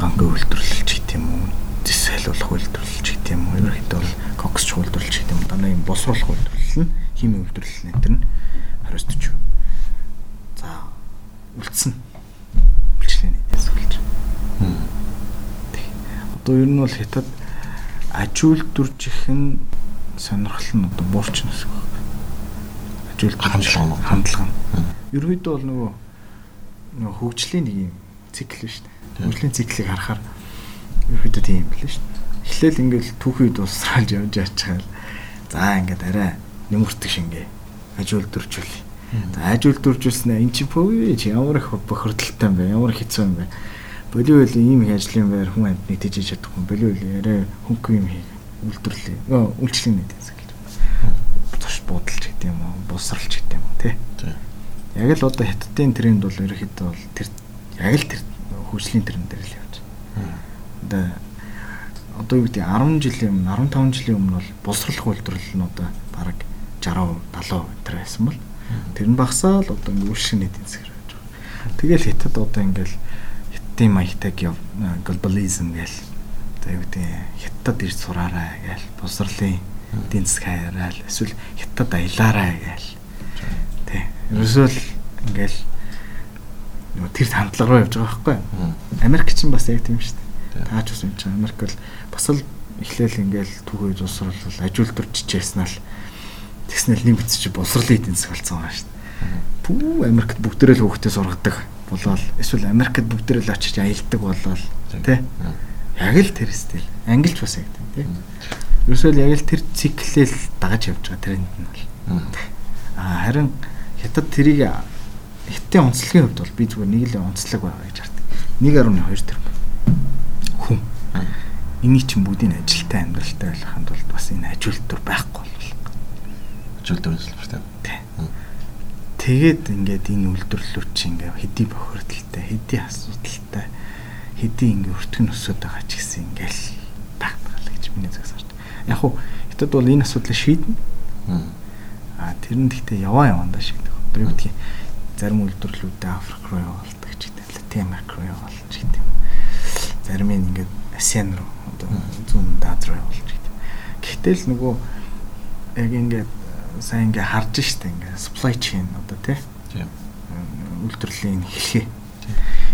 Speaker 2: Банкын үйлдвэрлэл ч гэдэм үү. Зэс сайлуулах үйлдвэрлэл ч гэдэм үү. Ерөнхийдөө бол кокс ч үйлдвэрлэл ч гэдэм үү. Дандаа юм боловсруулах үйлдвэрлэл нь химийн үйлдвэрлэл энэ төр нь 20-с 40%. За үлдсэн. Үйлчлэгээний дэсгэлж. Одоо ер нь бол хятад аж үйлдвэржих нь сонирхол нь одоо буурч нэсэх. Аж үйлдвэр хандлага хандлага. Ерөнхийдөө бол нөгөө нөгөө хөгжлийн нэг юм цикл шүү дээ. Хөгжлийн циклийг харахаар ерөнхийдөө тийм юм билээ шүү дээ. Эхлээл ингээл түүхийд усралж явж ачаал. За ингээд арай нэмэрдэг шингээ аж үйлдвэржүүл. За аж үйлдвэржүүлснэ эн чинь пөө чи ямар их бохирдолтой юм бэ? Ямар хэцүү юм бэ? Боливол ийм их ажлын байр хүн амьтныг тэжээж чадахгүй. Боливол арай хөнгөн юм хий үйлдвэрлэе. Өө үйлчлэгийн нэг гэсэн гэж. Тош буудалж гэдэг юм уу? Бусралж гэдэг юм уу? Тэ. Яг л одоо хятадын тренд бол ерөөхдөө бол тэр яг л тэр хөгжлийн тренд дээр л явж. Одоо одоо юу гэдэг 10 жилийн өмнө 15 жилийн өмнө бол боловсруулах үйлдвэрлэл нь одоо бараг 60 70 энэ байсан бол тэр нь багасаал одоо ингээ үйлшин эдийн засаг гэж байгаа. Тэгэл хятад одоо ингээл хятадын маягтайг глобализм гээл одоо юу гэдэг хятад ирж сураарай гээл боловсруулалтын эдийн засаг хайраа эсвэл хятад аялаарай гээл. Ерөөсөө л ингээл тэр хандлага руу явж байгаа байхгүй. Америк ч бас яг тийм шүү дээ. Таач бас юм чинь Америк бол бас л эхлээл ингээл түүхий усруулал ажилтар чичээснаа л тэгснэл нэг битсч боловсруулалтын эдийн засаг болсон байгаа шүү дээ. Пүү Америкт бүгдээрээ л хүүхдээ сургадаг болоод эсвэл Америкт бүгдээрээ л очиж аялдаг болоод тий. Яг л тэр стил. Ангилж бас яг тий. Ерөөсөө яг л тэр циклэл дагаж явж байгаа тренд нь бол. А харин хятад тэрийг хятадын онцлогийн хувьд бол би зүгээр нэг л онцлог байгаа гэж хардаг. 1.2 тэрбум хүн. Энийг чинь бүгдийн ажилтаа амьдралтай байлгаханд бол бас энэ ажилтур байхгүй бол.
Speaker 1: Ажилтур хэлбэр
Speaker 2: тий. Тэгээд ингээд энэ үйлдвэрлэлүүд чинь ингээд хэдий бохирдолтой, хэдий асуудалтай, хэдий ингээд өртгөн өсөд байгаа ч гэсэн ингээд тагтгаал гэж миний зүгээс харж. Яг хуу хятад бол энэ асуудлыг шийднэ. Аа тэр нь гэхдээ яваа явандаа шийдэх. Одоо юу гэдгийг зарим үйлдвэрлэлүүдээ Африк руу явуулдаг ч гэдэг, Латин Америк руу явуулж гэдэг. Зарим нь ингээд ASEAN руу одоо зүүн Даад руу явуулж гэдэг. Гэхдээ л нөгөө яг ингээд сайн ингээ харж штэ ингээ supply chain одоо тий. үйлдвэрлэлийн хэлхээ.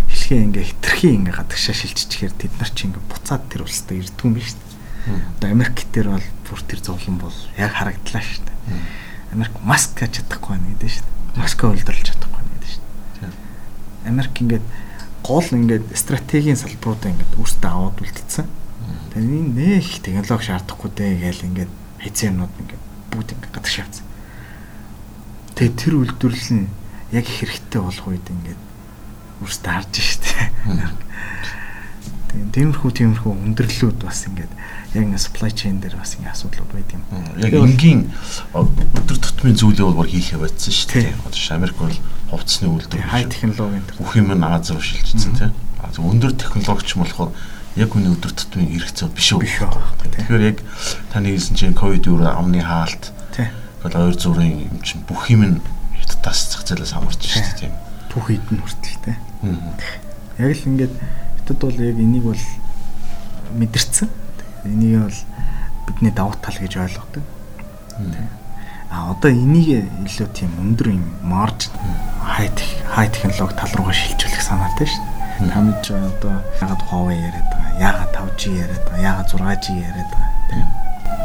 Speaker 2: Хэлхээ ингээ хитрхи ингээ гадагшаа шилжчихээр тэд нар чи ингээ буцаад тэр улстай ирдгүм биш штэ. Одоо Америк дээр бол бүр тэр зовлон бол яг харагдлаа штэ. Америк маск чадахгүй байна гэдэг штэ. Маска үйлдвэрлэж чадахгүй байна гэдэг штэ. Америк ингээ гол ингээд стратегийн салбаруудаа ингээд өөртөө аваад үлдсэн. Тэгээ энэ нэх технологи шаардахгүй дээ гээл ингээд хэзээ юмнууд ингээд бүгд ингээ гадагш явцсан. Тэгээ тэр үйлдвэрлэл нь яг хэрэгтэй болох үед ингээд үрсдэ харж штэ. Тийм тиймэрхүү тиймэрхүү өндөрлөлүүд бас ингээд яг ингээд supply chain дээр бас ингээд асуудлууд байд юм.
Speaker 1: Яг энгийн өдөр тутмын зүйлээ бол хийхээ байцсан шүү дээ. Одоо Америк бол хувцсны үйлдвэр
Speaker 2: хай технологийн
Speaker 1: бүх юм нь Аз руу шилжчихсэн тийм. Өндөр технологич болохоор яг үний өдөр тутмын хэрэгцээ
Speaker 2: биш үү?
Speaker 1: Тэгэхээр яг таны хэлсэн чинь ковид юу амны хаалт. Тийм. Тэгэл ойр зүрийн юм чинь бүх юм нь хятадаас зах зээлээс хамарч шүү дээ тийм.
Speaker 2: Бүх хэд нь хүртэл тийм. Яг л ингээд хятад бол яг энийг бол мэдэрсэн. Энийг бол бидний давуу тал гэж ойлгодог. А одоо энийг илүү тийм өндөр юм марж хай хай технологи тал руугаа шилжүүлэх санаатай шүү дээ. Та мэдж одоо ягаад Huawei яриад байгаа, ягаад 5G яриад байгаа, ягаад 6G яриад байгаа тийм.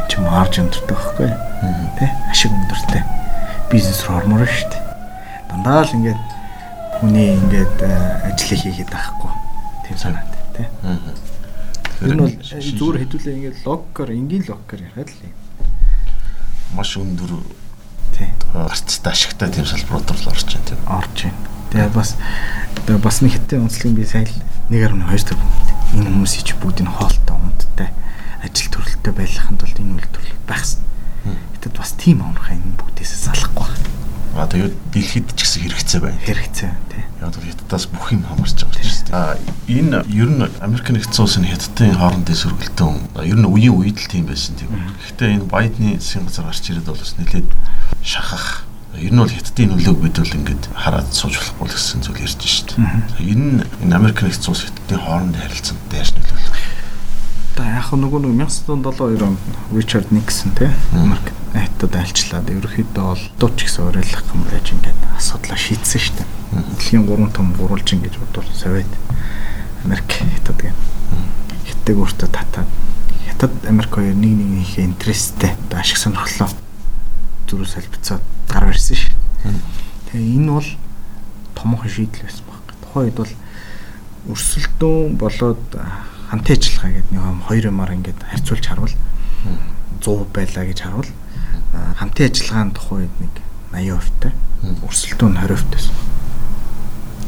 Speaker 2: Чи марж өндөртэй байхгүй тий? Ашиг өндөртэй. Бизнес руу ормоор шүү дээ. Дандаа л ингээд хүний ингээд ажил хийгээд байхгүй. Тийм санаатай тий. Тэр нь бол зүгээр хэдүүлээ ингээд логкоор энгийн логкоор яриад л юм.
Speaker 1: Маш өндөр тий. Гарцтай ашигтай тийм салбарууд руу орж байна тийм.
Speaker 2: Орж байна. Тэгээ бас тэгээ бас нэг хитэн онцлог би сайн 1.2 төр энэ хүмүүсийн ч бүгдийн хоолтой унттай ажил төрөлтөй байханд бол энэ үйлдвэрлэл байх хэрэгтэй. Гэтэл бас тийм амархан энэ бүгдээс салахгүй байна.
Speaker 1: А тэгээд дэлхийд ч гэсэн хэрэгцээ байна.
Speaker 2: Хэрэгцээ тий.
Speaker 1: Яг бол хятадаас бүх юм хамарч байгаа шүү дээ. А энэ ер нь Америк нэгдсэн улсын хятадын хоорондын сөргөлтөн ер нь үеийн үед л тийм байсан тийм. Гэхдээ энэ Байдны засгийн газар гарч ирээд бол бас нэлээд шахах Ер нь бол хятадын нөлөөг бид бол ингээд хараад сууж болохгүй л гэсэн зүйл ярьж шүү дээ. Энэ энэ Америк нэгдсэн улс хятадын хоорондын харилцаанд яаж нөлөөлөх
Speaker 2: Та яг нөгөө нэг 1972 онд Ричард Никсон те Америк хятад айлчлаад ерөөхдөө бол дууч гэсэн уриалах юм байж ингээд асуудлаа шийдсэн дээ. Дэлхийн 3 том гурвалжин гэж бодвол Совет Америк хятад гэх. Хятадыг өөртөө татаад хятад Америк хоёр нэг нэгнийхээ интерестэй ашиг сонирхлоо зүрх салбицаад гар барьсан ш. Тэгээ энэ бол томхон шийдэл байсан баг. Тухайн үед бол өрсөлдөөн болоод хамтын ажиллагаа гэдэг нэг хоёр юмар ингээд харьцуулж харвал 100 байлаа гэж харвал хамтын ажиллагаанд тухайн үед нэг 80% тай өрсөлдөөн 20% байсан.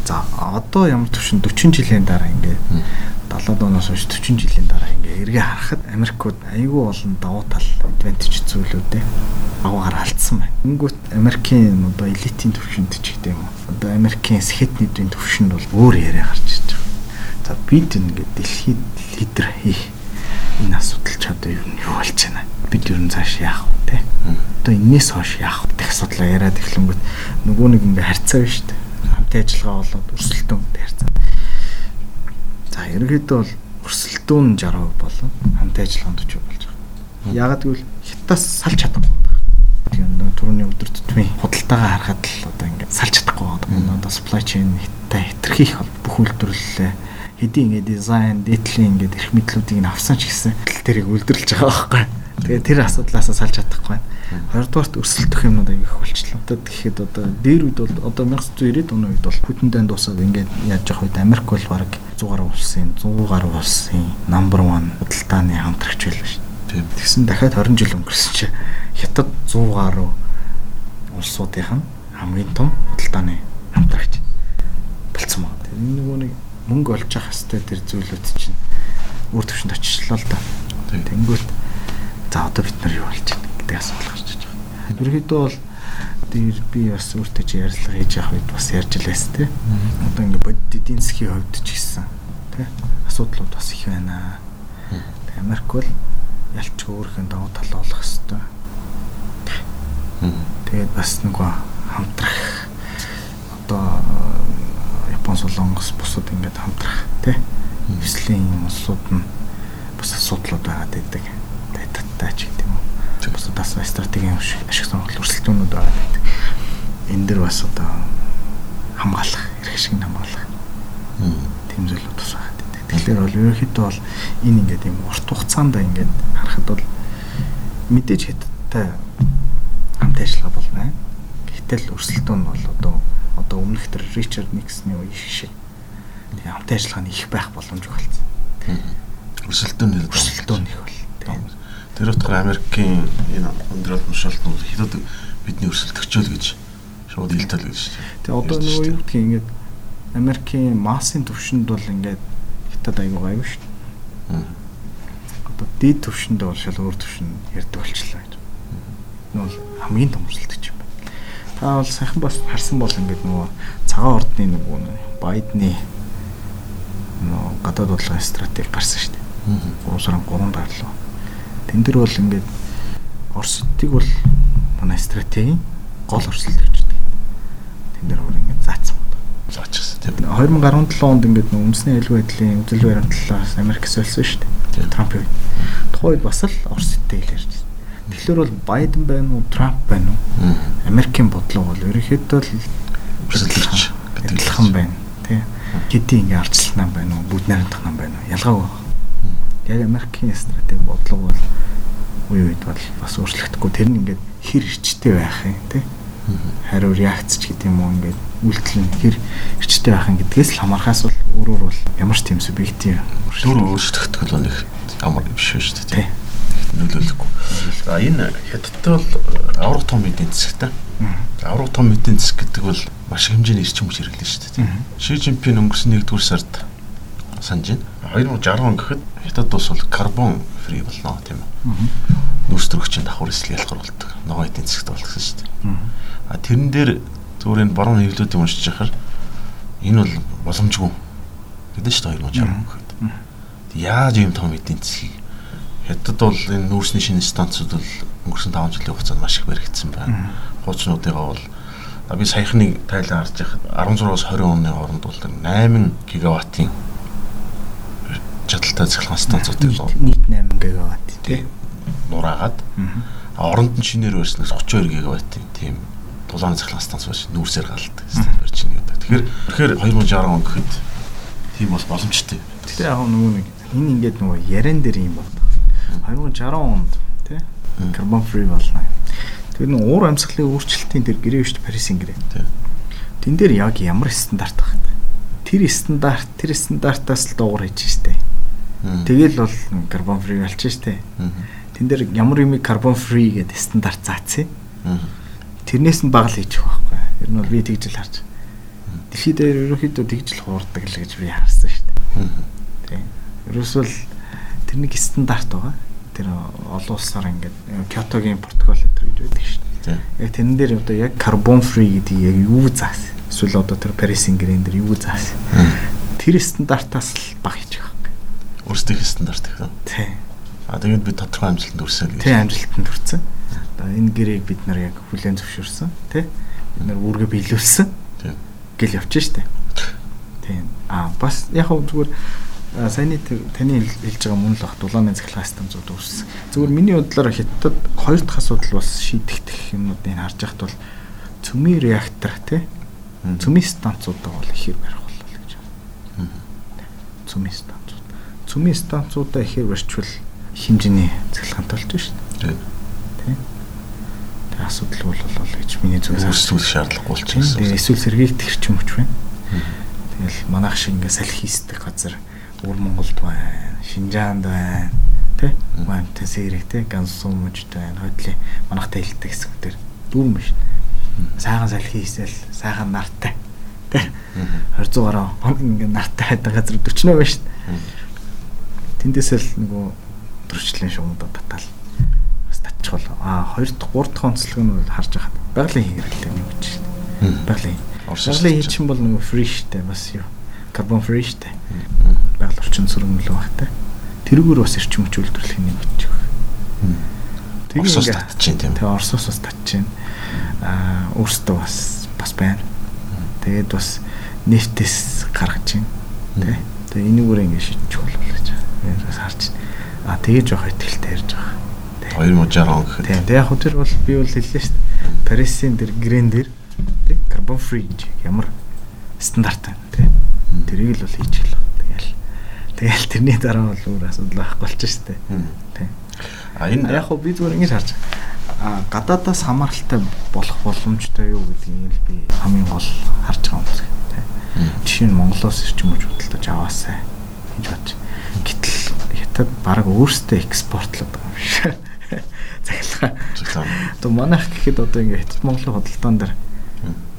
Speaker 2: За одоо ямар төвшин 40 жилийн дараа ингээд 70 оноос хойш 40 жилийн дараа ингээ эргээ харахад Америкууд айгүй олон давуу тал адвантаж зүйлүүдээ аваар алдсан байна. Тэнгүүт Америкийн одоо элитийн төвшөнд ч гэдэг юм уу. Одоо Америкийн сэхэтнүүдийн төвшөнд бол өөр яриа гарч ирж байгаа. За бид ингээ дэлхийд лидер хийх энэ асуудал ч одоо юу юу болж байна. Бид ер нь цааш яах вэ те. Одоо энээс хойш яах вэ гэх асуудлаа яриад эхлэнгүүт нөгөө нэг ингээ харьцаа биш үү. Хамтын ажиллагаа болоод өрсөлдөөн харьцаа За ерөнхийдөө бол өрсөлдөөн 60% болон хамтын ажиллагаанд 40% болж байгаа. Ягаад гэвэл хятадас салж чадахгүй байна. Тийм нөө түрүүний өдөр тутмын худалдаагаа харахад л одоо ингээд салж чадахгүй байна. Одоо supply chain хятадтай хэтэрхийх бүх үйлдвэрлэлээ хэдийн ингээд дизайн, дээдлийн ингээд эрх мэдлүүдийг нь авсан ч гэсэн тэрийг үлдэрлэж байгаа байхгүй. Тэгээ тэр асуудлаас салж чадахгүй байна. Хоёрдугаарт өрсөлдөх юмнууд их болчихлоо. Одоо тэгэхэд одоо дээр үед бол одоо 1990-ад оны үед бол Путиндээ дуусаад ингээд яаж явах үед Америк бол баг 100 гаруй улсын 100 гаруй улсын number 1 худалдааны хамтрагч байлаа шүү. Тийм. Тэгсэн дахиад 20 жил өнгөрсөн чи Хятад 100 гаруй улсуудынх нь хамгийн том худалдааны хамтрагч болцсон байна. Энэ нөгөө нэг мөнгө олж явах хэвээр тэр зүйлүүд чинь өөр төвшөнд очичлаа л да. Тэнгүүт за одоо бид нар юу болж байна гэдэг асуудал гарч иж байгаа. Ерөнхийдөө бол дээр би бас өөртөө чи ярилцлага хийж явах үед бас ярьж лээс тээ. Одоо ингээ бодит эдийн засгийн хувьд ч гэсэн тий асуудлууд бас их байна. Америк бол ялчгүй өөрхөн давуу тал болох хэвээр. Тэгээд бас нөгөө хамтрах одоо Япон солонгос бусад ингээд хамтрах тий эслийн улсууд нь бас асуудлууд байгаад байдаг. Таттай ч гэдэг юм уу бас стратегийн ашиг сонирхол өрсөлдөөнүүд байгаа гэдэг. Энэ дэр бас одоо хамгаалах, эрх шиг хамгаалах. Тийм зүйлүүд бас байгаа гэдэг. Тэгэхээр бол ерөнхийдөө бол энэ ингээд юм урт хугацаанд ингээд харахад бол мэдээж хятадтай хамт ажиллагаа болно. Гэтэл өрсөлдөөн нь бол одоо одоо өмнөх төр Ричард Никсны үеийн шиг тийм хамт ажиллагаа нь их байх боломж болсон.
Speaker 1: Өрсөлдөөн нь
Speaker 2: өрсөлдөөн их бол.
Speaker 1: Тэр утгаар Америкийн энэ өндөр уламжлалт нь хятад бидний өрсөлдөгчөл гэж Шууд илтэл гэж шүү дээ.
Speaker 2: Тэгээ одоо нөгөө юу гэдгийг ингээд Америкийн массын төвшөнд бол ингээд хятад аягүй гайв шүү дээ. Одоо дид төвшөнд бол шал өөр төвшин ярьдаг болчихлоо гэж. Нөгөө хамгийн томсолт гэж бол сайхан бас харсан бол ингээд нөгөө цагаан ордны нөгөө Байдны нөгөө гадаад бодлогын стратеги гарсан шүү дээ. 3 сарын 3 гарлаа. Тэн дээр бол ингээд Оросдыг бол манай стратегийн гол орсолт гэж байна. Тэн дээр өөр ингээд заасан
Speaker 1: заачихсан тийм.
Speaker 2: 2017 онд ингээд өмнөсний аюулгүй байдлын үзэл баримтлалаас Америк сольсон шүү дээ. Трампын үед. Тухайд бас л Оростой хэлэрч. Тэгэхээр бол Байден байна уу, Трамп байна уу? Америкийн бодлого бол ерөнхийдөө л
Speaker 1: өрсөлдөж
Speaker 2: адилхан байна. Тий. Хэдий ингээ арчлалнаа байна уу, бүгд найрамдах нам байна уу? Ялгаагүй. Яг Америкийн стратеги бодлого бол үе үед бол бас өөрчлөгдөхгүй. Тэр нь ингээд хэр ирчтэй байх юм тий. Хариу реакц ч гэдэг юм уу ингээд үйлдэл нь хэр ирчтэй байх юм гэдгээс л хамаархаас бол өөрөөр бол ямар ч тийм субъектив
Speaker 1: дүр өөрчлөгдөх бол нэг ямар биш шүү дээ тий. Нөлөөлөхгүй. За энэ хятадтай бол аврах том эдийн засагтай. Аврах том эдийн засаг гэдэг бол маш хэмжээний эрчим хүч хэрэглэн шүү дээ. Ши Жинпин өнгөрсөн 1-р сард санаж байна. 2060 он гэхэд хятад улс бол карбон фри болно тийм үү. Нүүрс төрөгчийн давхар эсэл ялгар болдог. Ногоо эдийн засагт болчихсон шүү дээ. А тэрэн дээр зүгээр энэ борон хэвлүүдийг уншиж яхаар энэ бол боломжгүй гэдэг шүү дээ 2060 гэхэд. Яаж юм том эдийн засгийг хятад бол энэ нүүрсний шинэ станцууд бол өнгөрсөн 5 жилийн хугацаанд маш их баригдсан байна. Хуучнуудыгаа бол би саяхныг тайлан харж байхад 16-аас 20 оны хооронд бол 8 гигаваттын чадaltaй цахилгаан станцуудыг
Speaker 2: нийт 8 гигаватт тий
Speaker 1: нураагаад оронд нь шинээр өрснөөс 32 гигаваттын тийм дулааны цахилгаан станц байж нүүрсээр галдаг барьж ийн гэдэг. Тэгэхээр тэгэхээр 2060 он гэхэд тийм бас боломжтой.
Speaker 2: Тэгтээ яг нөгөө нэг энэ ингээд нөгөө яран дээр юм байна. 2060 онд тий карбон фри болно. Тэр нэг уур амьсгалын өөрчлөлтийн тэр гэрээ шүү дээ Парисын гэрээ.
Speaker 1: Тий.
Speaker 2: Тэн дээр яг ямар стандарт байх вэ? Тэр стандарт тэр стандартаас л дуугар хийж штэ. Тэгэл бол карбон фри болчих штэ. Тэн дээр ямар юм карбон фри гэдэг стандарт заацсан. Тэрнээс нь баг л хийж байгаа байхгүй. Ер нь бол би тэгж л харж. Дэлхийд ерөнхийдөө тэгж л хуурдаг л гэж би харсан штэ. Тийм. Ерөөсөл тэр нэг стандарт байгаа тэр олон улсаар ингээд Кётогийн протокол гэдэг гэж байдаг шүү дээ. Яг тэрэн дээр одоо яг карбон фри гэдэг яг юу заасан. Эсвэл одоо тэр Парисын гэрэн дээр юу заасан. Тэр стандартаас л баг хийж байгаа юм.
Speaker 1: Өөрсдийнх стандарт юм.
Speaker 2: Тийм.
Speaker 1: А тэгээд бид тодорхой амжилтанд хүрсэн
Speaker 2: гэж. Тийм амжилтанд хүрсэн. Одоо энэ гэрээг бид нар яг хүлээн зөвшөөрсөн, тий? Бид нар үүргээ биелүүлсэн. Тийм. Гэл явчих штэ. Тийм. А бас яг зүгээр саяны таны хэлж байгаа мөн л бах дулааны цахилгаан станцууд үүссэн. Зүгээр миний бодлоор хятад хоёр дахь асуудал бас шийдэгдэх юмнуудыг харж байхад бол цөмийн реактор тий цөмийн станцуудаа бол ихээр барих болол гэж байна. Цөмийн станцууд. Цөмийн станцуудаа ихээр барьчвал хэмжээний цахилгаантай болж шүү дээ. Тий. Тэгээ асуудал бол бол гэж миний зүгээс
Speaker 1: үүсвэл шаардлагагүй болчихсон.
Speaker 2: Эсвэл сэргийлэх хэрчим хүч байна. Тэгэл манайх шиг ингээ салхи хийсдэг газар Өвөр Монголд байна, Шинжаанд байна, тэ? Мантан сэрэг тэ, Гансуу мужид байна. Хотлын манахтай хэлдэг хэсэг дээр дүүрэн биш. Сайхан салхи хийсэл, сайхан нартай. Тэ? 200 гаруй ингээ нартай хайдаг газар 40 нөө байна шүү дээ. Тэндээс л нөгөө төрчлэн шугамдаа татал бас татчих бол аа 2 дахь 3 дахь онцлог нь харж байхад байгалийн хэрэглээ юм гэж дээ. Байгалийн. Байгалийн хий чинь бол нөгөө фри штэ бас юу карбон фри штэ байгаль орчин сөрөмлөө багтай. Тэрүүгээр бас эрчим хүч үйлдвэрлэх юм гэж байна.
Speaker 1: Тэгээ Оросоос татчихин тийм.
Speaker 2: Тэгээ Оросоос бас татчихин. Аа өөртөө бас бас байна. Тэгээд бас нефтээс гаргаж байна. Тэ. Тэгээ энийгээр ингэ шийдчих болов гэж байна. Бас харж байна. Аа тэгээ жоох ихтэй ярьж байгаа.
Speaker 1: 2060 он гэхэд.
Speaker 2: Тийм. Тэгээ яг хөө тэр бол би бол хэллээ шүү дээ. Парисын тэр грэн дээр тий карбон фри ямар стандарт байна тий. Тэрийг л бол хийж хэлээ. Тэгэл тэрний дараа бол өөр асуудал байхгүй болчих штэ. Тийм. А энэ яг хөө би зүгээр ингэж харж а гадаадаас хамааралтай болох боломжтой юу гэдгийг би хамгийн гол харж байгаа юм байна. Жишээ нь Монголоос ирчим үж худалдаж аваасай гэж бодож. Гэтэл хятад баг өөрсдөө экспортлоод байгаа юм шиг. [LAUGHS] Захилгаа. Одоо манайх гэхэд одоо ингээ хятад Монголын худалдаан дээр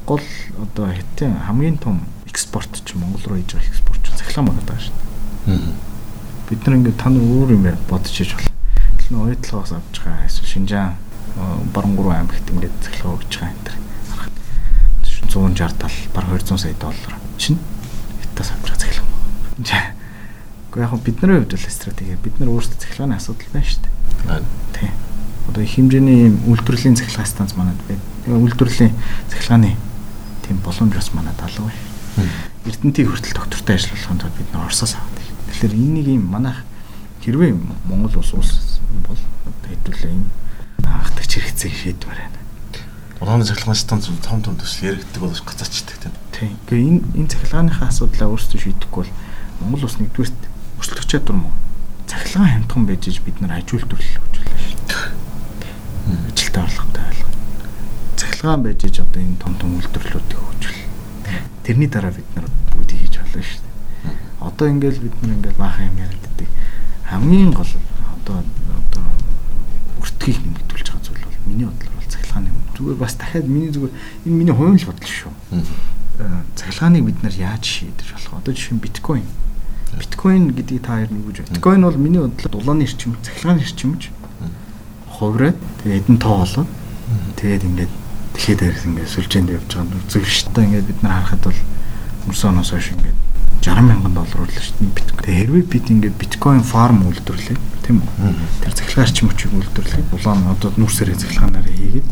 Speaker 2: гол одоо хятадын хамгийн том экспорт ч Монгол руу хийж байгаа экспорт ч цахилгаан болоод байгаа шүү дээ. Бид нар ингээд та нар өөр юм бодож иж бол. Тэр нь ойдлогоос авч байгаа эсвэл Шинжаан Барангуруу аймагт ингээд цахилгаан өгч байгаа энэ төр. 160 тал бараг 200 сая доллар. Чинь хятадаас авч байгаа цахилгаан. Гэхдээ яг бид нарын хувьд бол стратеги бид нар өөрсдөө цахилгааны асуудал байна шүү дээ. Тийм. Одоо их хэмжээний ийм үйлдвэрлэлийн цахилгаан станц манад байна. Үйлдвэрлэлийн цахилгааны тийм боломж бас манад алга байна Эрдэнтийг хүртэл доктортой ажиллахын тулд бид нар Оросоос байна. Тэгэхээр энэ нэг юм манайх хэрвээ Монгол улс улс бол хэдүүлээ энэ хатагч хэрэгцээг шийдвэр байна.
Speaker 1: Ургааны цахилгаан станц том том төсөл яригддаг бол гацаачдаг тийм.
Speaker 2: Гэхдээ энэ энэ цахилгааныхаа асуудлаа өөрсдөө шийдэхгүй бол Монгол улс нэгдүгээрт өрсөлдөх чадвар мó цахилгаан хямдхан байж бид нар аж үйлдвэрлэл хөгжүүлээ шүү дээ. Ажилтаа орлоготой байлга. Цахилгаан байж одоо энэ том том үйлдвэрлэлүүдийг хөгжүүл тэрний дараа бид нар бүгдийг хийж болно шүү. Одоо ингээл бид нар ингээл баахан юм яригддаг. Хамгийн гол одоо одоо өртгийг нэмэгдүүлж байгаа зүйл бол миний бодлоор бол цахилгааны зүгээр бас дахиад миний зүгээр энэ миний хувийн л бодол шүү. Э, цахилгааныг бид нар яаж шийдэж болох? Одоо жишээ нь биткойн. Биткойн гэдгийг та хоёр нэг үгүй. Биткойн бол миний бодлоор дулааны эрчим, цахилгааны эрчимж хувраад тэгээд эдэн тоо болоод тэгээд ингээд дэлхийд дээрс ингээд сүлжээнд явж байгаа нь үзэл шүү дээ. Ингээд бид нар харахад бол өнгөрсөн оноос хойш ингээд 60 мянган доллар үрлээ шүү дээ. Биткойн. Хэрвээ бид ингээд биткойн фарм үйлдвэрлэе тийм үү? Тэр цахилгаарч мөчийг үйлдвэрлэе. Улаан одоо нүрсэрээ цахилгаанаараа хийгээд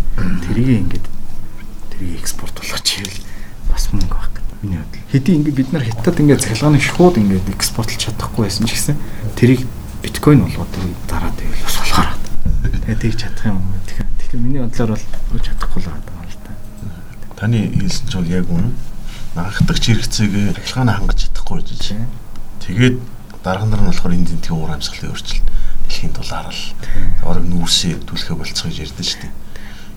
Speaker 2: тэрийг ингээд тэрийг экспорт болгож ивэл бас мөнгө авах гэдэг. Миний бодлоо. Хэдий ингээд бид нар хятад ингээд цахилгааны шууд ингээд экспортлж чадахгүй байсан ч гэсэн тэрийг биткойн болгоод дараад ивэл бас болохоор. Тэгээд тэгж чадах юм. Тэгэхээр миний бодлоор бол чадахгүй л байгаа
Speaker 1: Таны хэлсэн чинь яг үнэн. Анхдагч хэрэгцээг арилгааны хангаж чадахгүй гэж. Тэгээд дарга нар нь болохоор энд тентгийн уур амьсгалын өөрчлөлт дэлхийн дулаар л орог нүүрсээ түлхэ болцоо гэж ярьдэн шүү дээ.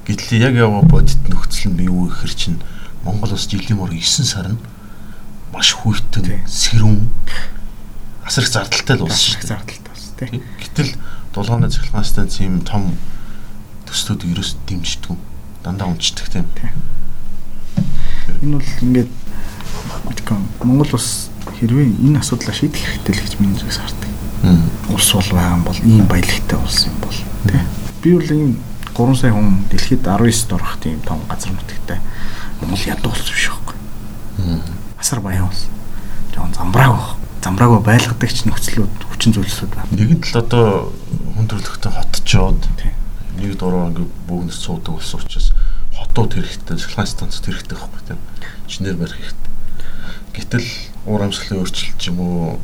Speaker 1: Гэтэл яг яваа бодит нөхцөл нь юу гэхэр чинь Монгол улс жилийн мөр 9 сар нь маш хүйтэн сэрүүн асар их зардалтай л улс шүү
Speaker 2: дээ. Зардалтай улс тийм.
Speaker 1: Гэтэл дулгааны цахилгаан станц ийм том төслүүд ерөөс дэмждэг. Дандаа унцдаг тийм.
Speaker 2: Энэ бол ингээд Монгол улс хэрвээ энэ асуудлаа шийдэх хэрэгтэй л гэж миний зүгээс хардаг. Улс бол байгаа бол ийм баялагтай улс юм бол тий. Би бол ийм 3 сая хүн дэлхийд 19 дорох тийм том газар нутагтай Монгол ядуу улс биш байхгүй. Асар баян улс. Жон замбрааг баг. Замбрааг байлгадаг ч нөхцлүүд хүчин зүйлсүүд байна.
Speaker 1: Нэгэн тал одоо хүн төрөлхтөн хотчоод нэг дуруу ингээд бүгнэс суудаг улс учраас хотууд хэрэгтэй, цахилгаан станцууд хэрэгтэй байхгүй тийм. Инженер барих хэрэгтэй. Гэтэл уур амьсгалын өөрчлөлт ч юм уу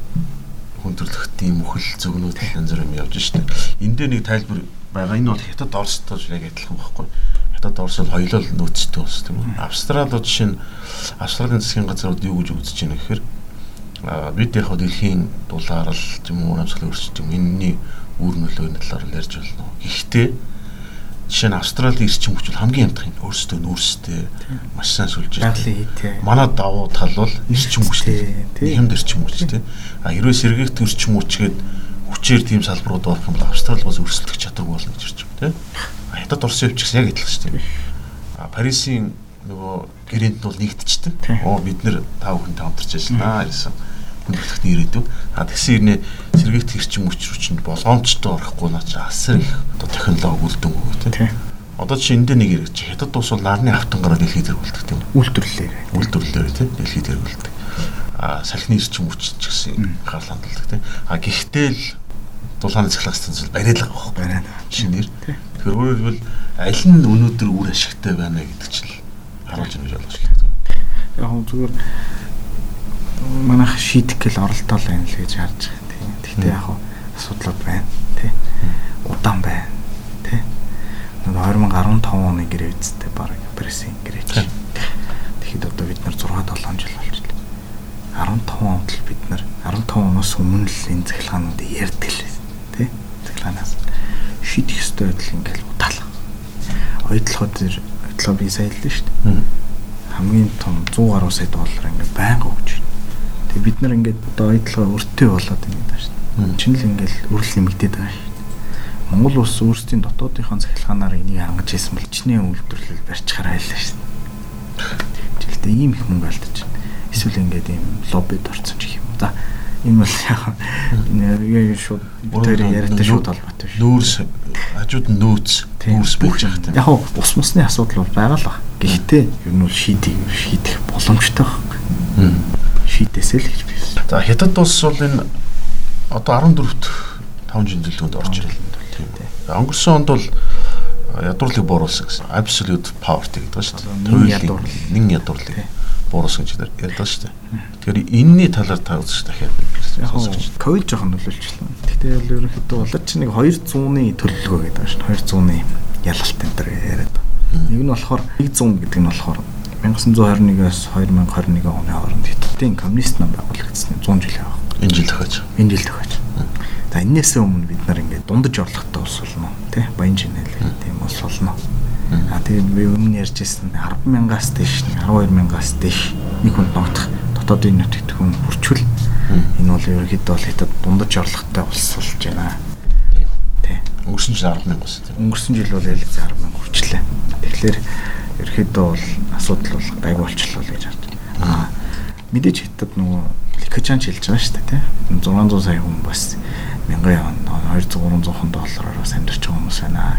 Speaker 1: хүндрэлтийн мөхөл зөвгнүүд янз бүр юм явж штэ. Энд дээр нэг тайлбар байгаа. Энэ бол хятад Оростой яг адилхан байхгүй. Хятад Орос бол хоёулаа нөөцтэй улс тийм үү. Австралид жишээ нь Австралийн засгийн газрууд юу гэж үзэж байна гэхээр бид яг дэлхийн дулаар л юм уу амьсгалын өөрчлөлт юм энэний үр нөлөөний талаар ярьж байна. Гэхдээ Жишээ нь Австралийн эрчим хүч хамгийн ядах юм. Өөрсдөө нүүрстэй маш сайн сүлж
Speaker 2: байна.
Speaker 1: Манай давуу тал бол эрчим хүч. Нийгэмд эрчим хүч тийм. А хэрвээ сэргээгт эрчим хүчгээд хүчээр тийм салбарууд болох юм бол Австрали бас өрсөлдөх чадваргүй болно гэж ирж байна тийм. А хятад Орсын хувьд яг адилхан шүү дээ. А Парисын нөгөө гэрээнд бол нэгдчихсэн. Оо бид нэр тав хүн тавтарч ажиллана гэсэн хүндрэлтний ирээдүйн. А тэгсэн ирнэ сэргийгт хэрчим өчрүүчэнд болгоомжтой орохгүй наа чи асар их одоо технологи үлдэн өгөө тийм. Одоо чи энд нэг ирэх чи хятад улс бол нарны автангараа дэлхийд хэрэгүүлдэг тийм.
Speaker 2: Үйлдвэрлэлээр.
Speaker 1: Үйлдвэрлэлээр тийм дэлхийд хэрэгүүлдэг. А салхины эрчим хүч ч гэсэн гарал хандлагдаг тийм. А гэхдээ л дулааны цахилгаан станц бариад байгаа байхгүй.
Speaker 2: Бариад.
Speaker 1: Шинээр. Тэгэхээр өөрөөр хэлбэл аль нь өнөөдөр үр ашигтай байна гэдэг чинь харуулж өгч болох шиг.
Speaker 2: Яг зүгээр манайх шийдэх гэл оролдоол байна л гэж харж байгаа тийм. Гэхдээ яг асуудлууд байна тий. Удаан байна тий. 2015 оны гэрээ үсттэй баг пресийн гэрээч. Тэгэхэд одоо бид нар 6 7 жил болж байна. 15 онд л бид нар 15 оноос өмнө л энэ цахилгаануудыг ярьдаг л тий. Цахилгаанаас шийдэх ёстой байдал ингээл удаалга. Ойдлоход зэр ойдлоо би сайн л шүү дээ. Хамгийн том 100 гаруй сая доллар ингээд байнга өгч байна Тэгээ бид нар ингээд одоо ойдлогоо өртөө болоод байна даа шүү. Чинь л ингээд өрөл нэмэгдээд байгаа шүү. Монгол улс өөрсдийн дотоодынхон цахилгаанаар энийг хангаж ирсэн бол чиний үйлдвэрлэл барьчихаар айлаа шүү. Гэтэ ийм их мөнгө алдаж байна. Эсвэл ингээд ийм лоббид орсон ч юм. За энэ бол яг энэ шууд тэр яриатай шууд холбоотой
Speaker 1: шүү. Нүүрс хажууд нь нөөц нүүрс бүх
Speaker 2: жахтай. Яг ус мусны асуудал бол байгаа л ба. Гэхдээ ер нь бол шийдэх шийдэх боломжтой байна. Шийдээсэй л гэж би.
Speaker 1: За хятад улс бол энэ одоо 14-т 5 жин дэлгүүнд орж ирэл. Тийм. Өнгөрсөн онд бол ядуурлыг бууруулсан гэсэн. Absolute poverty гэдэг ба шүү дээ. Туйлын нэг ядуурлыг бууруулсан гэж ярьдаг шүү дээ. Тэгэхээр энэний талаар та үзэж дахиад
Speaker 2: яг ковид жоохон нөлөөлчихлээ. Гэхдээ бол ерөнхийдөө болоод чи нэг 200-ны төлөлгөө гэдэг байна шүү. 200-ны ялалт энэ төр яриад. Нэг нь болохоор 100 гэдэг нь болохоор 1921-ээс 2021 оны хооронд Хятадын коммунист нам байгуулагдсан 100 жил яваа.
Speaker 1: Энэ жил тохиож.
Speaker 2: Энэ жил тохиож. За энээсээ өмнө бид нар ингээд дундаж орлоготой улс болно тий баян шинэл тийм улс болно. А тэгээд би өмнө ярьжсэн 100000-аас дээш 12000-аас дээш нэг хүнд ногдох дотоодын нөтгтгөн хүрчвэл энэ бол ерөнхийдөө бол хятад дундаж орлоготой улс болж байна.
Speaker 1: Тий. Өнгөрсөн жил 100000 ус.
Speaker 2: Өнгөрсөн жил бол ялц 10000 хүрчлээ. Тэгэхээр ерөнхийдөө бол асуудал бол гайгүй болчихлоо гэж харж байна. А мэдээж хятад нөгөө Ликачан хэлж байгаа шүү дээ тий. 600 сая хүн бас мянган 200 300 хон доллараар бас амьдарч байгаа хүмүүс байна.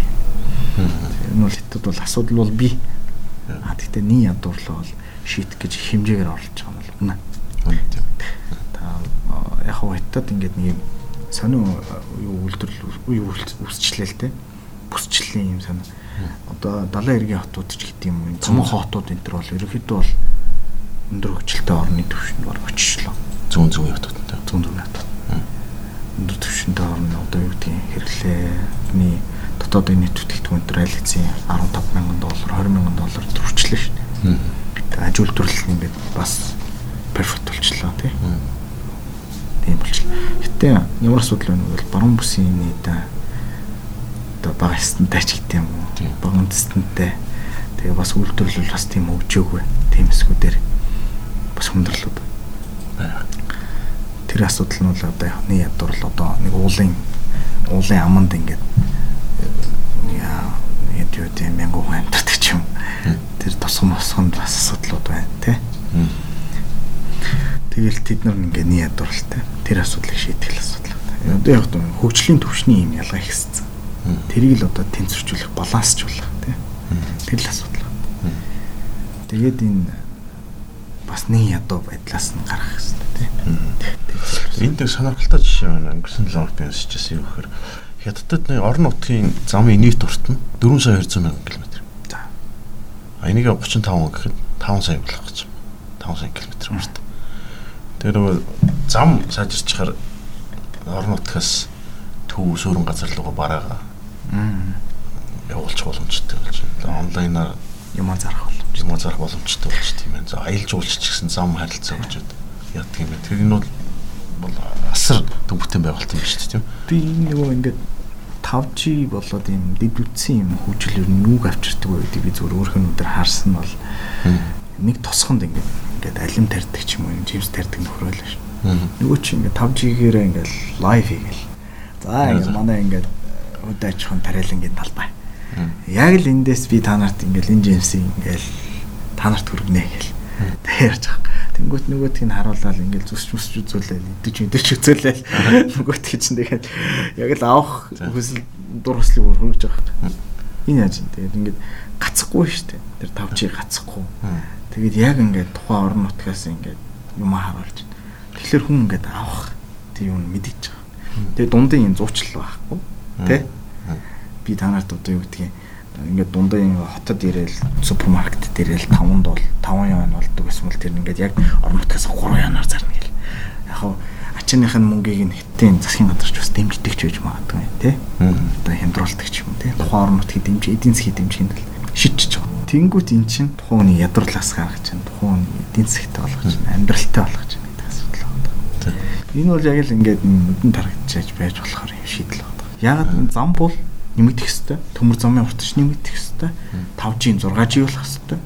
Speaker 2: Энэ бол хятад бол асуудал бол би. А тэгтээ нийт ядуурлаа бол шийдэх гэж хэмжээгээр орлож байгаа юм байна. Та яг хав хятад ингээд нэг юм сонин юу үйлдвэрлэл үсчлээ л дээ. Бүсчлэлийн юм санаа. Одоо далайн эргийн хотууд ч гэдэг юм. Цомхон хотууд энэ төр бол ерөөхдөө бол өндөр хөгжилтэй орны түвшинд баг очишлоо.
Speaker 1: Зүүн зүүн хотууд.
Speaker 2: Зүүн зүүн хотууд өндөр түвшинтэй орно одоо юу гэдгийг хэрэглээний дотоодын нийт бүтээгдэхүүн төр айлцсан 15 мянган доллар 20 мянган доллар төрчлөө шүү дээ. Аж үйлдвэрлэл ингээд бас перфект болчлоо тий. Тийм болчлоо. Гэтэ ямар асуудал байна вэ? Баруун бүсийн нийт одоо бага стандтай ч гэдэг юм уу. Бага стандтай. Тэгээ бас үйлдвэрлэл бас тийм хөгжөөгүй. Тийм эсгүүдээр бас хүндрэлүүд тэр асуудал нь бол одоо яхны ядуурл одоо нэг уулын уулын аманд ингээд яа яг юу тийм мянган хүн амьдардаг ч юм. Тэр тосгон мосгонд бас асуудлууд байна тий. Тэгэл тэд нар ингээд нэг ядууралтай. Тэр асуудлыг шийдэх асуудал. Одоо яг хөгжлийн төвшний юм ялгаа ихссэн. Тэрийг л одоо тэнцвэржүүлэх, балансчлуулах тий. Тэр л асуудал. Тэгээд энэ бас нэг ядуу байдлаас нь гарах хэрэгтэй
Speaker 1: тийм. Энд нэг сонирхолтой жишээ байна. Өнгөрсөн 7 хоногт би уншижсэн юм гэхээр Хятадд нэг орон нутгийн замын нийт урт нь 4 сая 200 мянган км. За. А энийг 35 гэхэд 5 сая болох гэж байна. 5 сая км урт. Тэр нөгөө зам сайжирчихаар орон нутгаас төв суурин газар руу бараага явуулчих боломжтой болж байна. Онлайнаар
Speaker 2: юм зарах
Speaker 1: юм зарах боломжтой болж тийм ээ. За аялал жуулч ч гэсэн зам харилцаа өгчөд яадаг юм бэ. Тэр нь бол асар төвхтэн байгуулт юм шүү дээ тийм.
Speaker 2: Би нөгөө ингээд 5G болоод юм дэд үтсэн юм хөгжил ер нь нүг авчирдаг байх гэдэг би зөвөр өөрхөнөдөр харсан бол нэг тосгонд ингээд ингээд алим тарьдаг ч юм уу жимс тарьдаг нөхрөл шүү. Нөгөө чи ингээд 5G-гээр ингээд лайв хийгээл. За ингээд манай ингээд өдөө аж ахуйн ингээд талбай. Яг л эндээс би та нарт ингээл энэ жимсийг ингээл та нарт хүргэнэ гэл. Тэг ярьж байгаа. Тэнгүүт нөгөөтг нь харуулаад ингээл зүсч мүсч үзүүлээл идэж идэж үзүүлээл нөгөөтг чинь тэгээд яг л авах хүсэл дур хүслийг хөргөж байгаа. Энэ яаж юм тэгээд ингээд гацхгүй шүү дээ. Тэр тавчийг гацхгүй. Тэгээд яг ингээд тухайн орон нутгаас ингээд юм харуулж. Тэгэхээр хүн ингээд авах тийм юм мэдэж байгаа. Тэгээд дундын юм зуучлал байхгүй. Тэ? би та нарт одоо юу гэдгийг ингээд дундаа ингээ хотод ирээл супермаркет ирээл 5 дол 5 яан болдог гэсэн мэл тэр ингээд яг орон нутгаас 3 яанаар зарна гэл. Яг хав ачааных нь мөнгийг нь хиттийн засгийн газарч бас дэмждэг ч байж магадгүй тий. Одоо хямдруулдаг ч юм тий. Тухайн орон нутгийн дэмжиж эдийн засгийн дэмжинд л шидчихэж байгаа. Тэнгүүт эн чинь тухайн хүний ядуурлаас гаргаж чинь тухайн эдийн засгтай болгож чинь амьдралтай болгож чинь гэдэг асуудал байна. Энэ бол яг л ингээд нүдэн тарагдчихаж байж болохоор юм шийдэл байна. Яг зам бол нэмэгдэх хэвээр төмөр замын уртч нэмэгдэх хэвээр 5G 6G болох хэвээр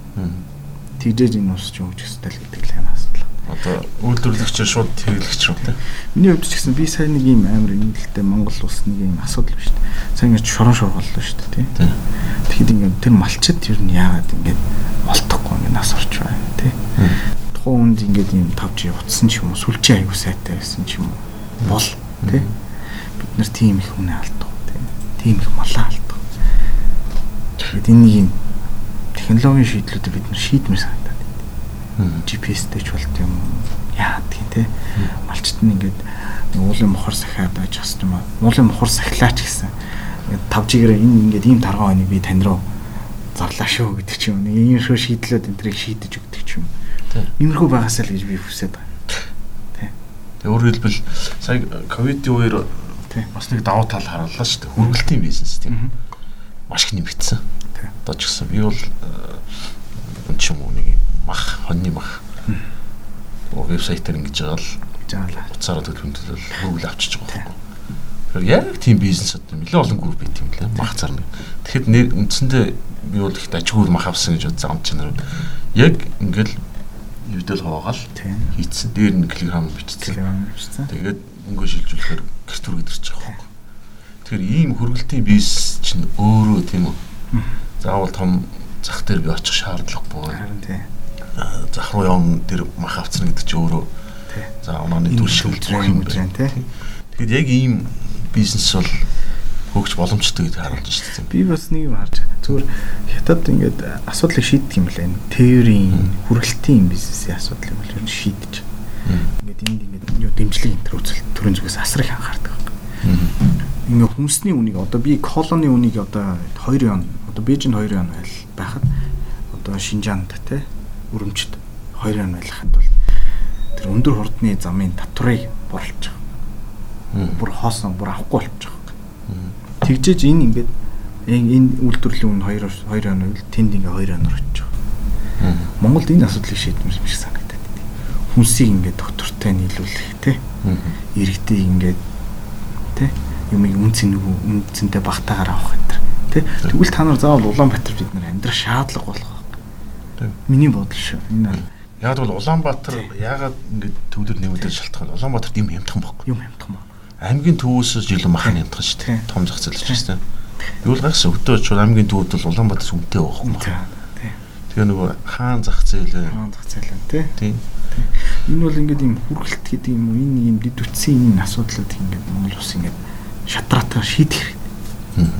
Speaker 2: тэгжээж энэ ус ч өгч хэвээр л гэдэг л байна асуудал.
Speaker 1: Одоо үйлдвэрлэгч шууд хэрэглэгч шүү дээ.
Speaker 2: Миний хувьд ч гэсэн би сайн нэг юм амар ингэлтэй Монгол улс нэг юм асуудал шүү дээ. Сайн ингэж шорон шорголлоо шүү дээ тий. Тэгэхэд ингээд тэр малчид ер нь яагаад ингээд болтохгүй ингээд нас орч байна тий Тухайн үнд ингээд юм 5G утсан ч юм уу сүлжээ аягүй сайтай байсан ч юм уу бол тий бид нар тийм их үнэ алдав тий тийм их малаа алдав. Тэгээд энэ юм технологийн шийдлүүдийг бид нар шийдмэр санагдаад байна. GPS-тэй ч болт юм яа гэх тий малчт нь ингээд уулын мохор сахиа байж бас юм аа. Уулын мохор сахилаач гэсэн. Ингээд 5G-гээр энэ ингээд ийм таргаа байныг би тань руу зарлаа шүү гэдэг ч юм. Ийм шүү шийдлүүд энэ трийг шийдэж өгдөг ч юм. Иймэрхүү байгаасаа л гэж би хүсэж байна.
Speaker 1: Тий. Тэг өөрөөр хэлбэл сая ковидын үеэр бас нэг давуу тал харлаа шүү дээ. Хүргэлтийн бизнес тийм. Маш их нэмэгдсэн. Одоо ч гэсэн би бол энэ ч юм уу нэг мах, хоньны мах. Вебсайтаар ингэж байгаа л
Speaker 2: жаалаа.
Speaker 1: Уцаараа төлөвлөн төлөв хөргөл авчиж байгаа байхгүй. Тэгэхээр яг тийм бизнес одоо нэлээд олон групп байт юм лээ. Мах зарна. Тэгэхэд нэр үндсэндээ би бол их ажиггүй мах авсан гэж бодсон ам чанар. Яг ингээл юудэл хаваагаал хийцэн. Дээр нь килограмм бичсэн. Тэгээд өнгөө шилжүүлэхээр рүү идэрч байгаа байхгүй. Тэгэхээр ийм хөргөлтийн бизнес чинь өөрөө тийм үү. Заавал том зах дээр би очих шаардлагагүй.
Speaker 2: Харин тийм.
Speaker 1: Зах руу явна тэр мах авцна гэдэг чинь өөрөө За онооны түлшил
Speaker 2: юм байна тий.
Speaker 1: Тэгэхэд яг ийм бизнес бол хөгж боломжтой гэдгийг харуулж байна шүү дээ.
Speaker 2: Би бас нэг юм харж байгаа. Зүгээр хятад ингээд асуудлыг шийдэх юм байна. Энэ теорийн хүргэлтийн бизнесийн асуудал юм бол ер нь шийдэж. Ингээд энд ингээд юу дэмжлэг энэ төр үзэл төрийн зүгээс асар их анхаардаг. Ингээд хүнсний үнийг одоо би колоны үнийг одоо 2 он одоо Бээжинд 2 он байл байхад одоо Шинжаанд те өрөмчд 2 он байлгахад бол тэр өндөр хурдны замын татварыг байгаа. Бүр хоосон бүр авахгүй болчих. Тэгжээж энэ ингээд энэ үйлдвэрлэлийн үн 2 2 оноо тэнд ингээ 2 оноор очиж байгаа. Монголд энэ асуудлыг шийдмэр юм шиг санагдаад байна. Хүнсийг ингээ доктортой нийлүүлэх тий. Иргэдийг ингээ тий юмыг үнцэн үнцэнтэй багтаагаар авах гэдэг тий. Тэгвэл та нар заавал Улаанбаатар бид нар амьдрах шаардлага болох. Миний бодол шүү. Энэ
Speaker 1: Яг бол Улаанбаатар яагаад ингэж төвлөр нэмэгдэж шалтгаан Улаанбаатарт юм хямдхан байхгүй.
Speaker 2: Юм хямдхан ба.
Speaker 1: Аймгийн төвөөс жилэн махан хямдхан шүү дээ. Том зах зээл шүү дээ. Юу л гайхсан өдөө очвол аймгийн төвд бол Улаанбаатар сүмтэй байхгүй. Тэгээ нөгөө хаан зах зээл
Speaker 2: хаан зах зээл тий. Тийм. Энэ бол ингээд юм хүргэлт гэдэг юм уу энэ юм дэд үтсийн энэ асуудлууд ингээд Монгол ус ингээд шатраатаа шийдэх хэрэгтэй.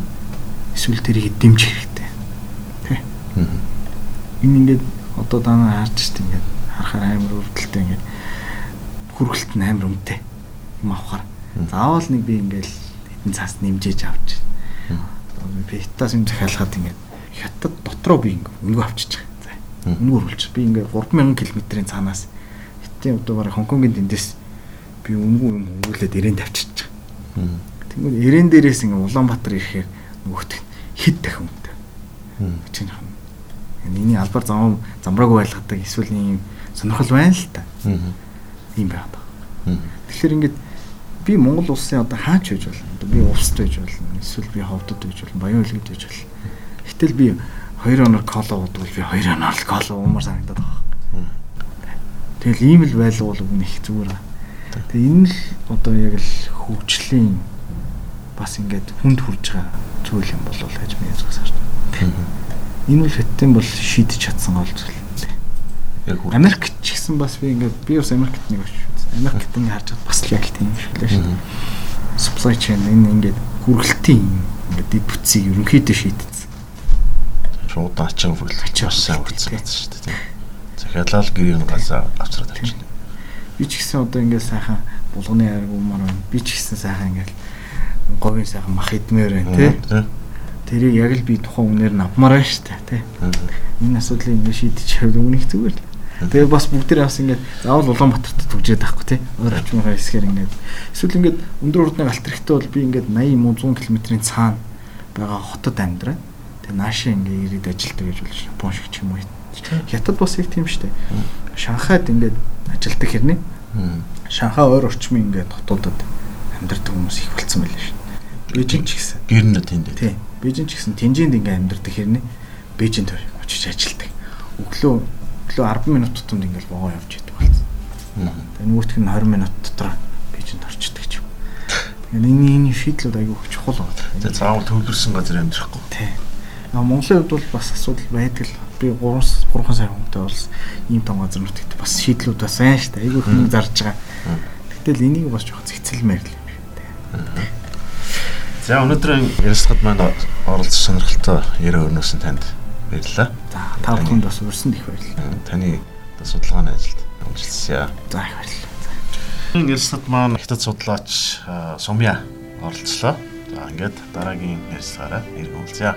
Speaker 2: Эсвэл тэрийг дэмжих хэрэгтэй. Тий. Энэ ингээд одоо данаа харж штт ингээд харахаар амар өрдөлттэй ингээд хүргэлт нь амар өмтэй юм авахаар заавал нэг би ингээд хэдэн цаас нэмжээж авч хятадас юм захиалгаад ингээд хятад дотроо би ингээд өнгө авчиж байгаа. За. Өнгө өрүүлж би ингээд 3000 км-ийн цаанаас хятадын одоо бараг Хонконгийн дэндээс би өнгө юм өрүүлээд ирээн тавьчихж байгаа. Тэгвэл ирээн дээрээс ингээд Улаанбаатар ирэхээр нөгөөх хэд дахин өмтэй. Чинь Эний албаар зам замраагүй байлгадаг эсвэл ийм сонирхол байна л та. Ийм байгаад байна. Тэгэхээр ингээд би Монгол улсын одоо хаач байж болно. Одоо би улсд байж болно. Эсвэл би ховдод байж болно. Баян үлгэд байж болно. Гэтэл би 2 оноор коло уудвал би 2 оноор коло уумар санагдаад байгаа. Тэгэл ийм л байлга бол их зүгээр. Тэгээ энэ л одоо яг л хөгжлийн бас ингээд хүнд хүрж байгаа зүйл юм болов гэж би yazгаас харж байна. Энэ бол хятадын бол шийдэж чадсан гол зүйл. Яг Америк ч гэсэн бас би ингээд би бас Америкт нэг үзсэн. Америкт ингээд харж байгаа бас л яг тийм шиг л шүү. Supply chain энэ ингээд хүргэлтийн ингээд дэд бүтцийг ерөнхийдөө шийдсэн.
Speaker 1: Шууд ачаа хүргэлт бас сайн хүрсэн гэсэн шүү дээ. Захиалал гэрийн газаа авчраад авчихна.
Speaker 2: Би ч гэсэн одоо ингээд сайхан булганы хайрг умаар байна. Би ч гэсэн сайхан ингээд говийн сайхан мах идмээр байна тий тэрийг яг л би тухайн үнээр нь авмаар байна шүү дээ тий. Энэ асуудлыг ингээд шийдэж чавд өмнөх зүгээр л. Тэгээ бас бүгдээ бас ингээд заавал Улаанбаатарт төгжээд байхгүй тий. Өөр очмоор хэсгээр ингээд эсвэл ингээд өндөр урдны галт хэрэгтэй бол би ингээд 80 муу 100 км-ийн цаана байгаа хотод амьдраа. Тэгээ наашаа ингээд ирээд ажилтдаг гэж болж Япон шиг ч юм уу. Хятад бас их тийм дээ. Шанхайд ингээд ажилтдаг хэрнээ. Шанхай ойр орчмын ингээд хотуудад амьдардаг хүмүүс их болцсон байлаа шүү. Бээжин ч гэсэн.
Speaker 1: Гэр нь тэнд.
Speaker 2: Тийм. Бээжин ч гэсэн Тэнжинд ингээм амьдардаг хэрнээ Бээжинд очиж ажилдаг. Өглөө өглөө 10 минут тутамд ингээл богоо явж идэг болсон. Тэгээ нөгөөх нь 20 минут дотор Бээжинд орчдөг ч юм. Тэгээ энэ энэ шийдлүүд айгүй чухал байна.
Speaker 1: Тэгээ заавал төвлөрсөн газар амьдрахгүй.
Speaker 2: Тийм. Монголын хувьд бол бас асуудал байдаг л. Би 3 3 сая хүнтэй бол ийм том газар нутагт бас шийдлүүд бас байна шүү дээ. Айгүй хүн зарж байгаа. Гэтэл энийг бас жоох зэгцэлмээр л юм дээ.
Speaker 1: За өнөөдрийн ярилцлагад маань оролцох сонирхолтой яруу өрнөсөн танд баярлалаа.
Speaker 2: За та бүхэнд бас урьсан их баярлалаа.
Speaker 1: Таны судалгааны ажилд амжилтсая.
Speaker 2: За их баярлалаа.
Speaker 1: Ярилцлагад маань хятад судлаач Сумья оролцлоо. За ингээд дараагийн ярилцлагаараа уулзъя.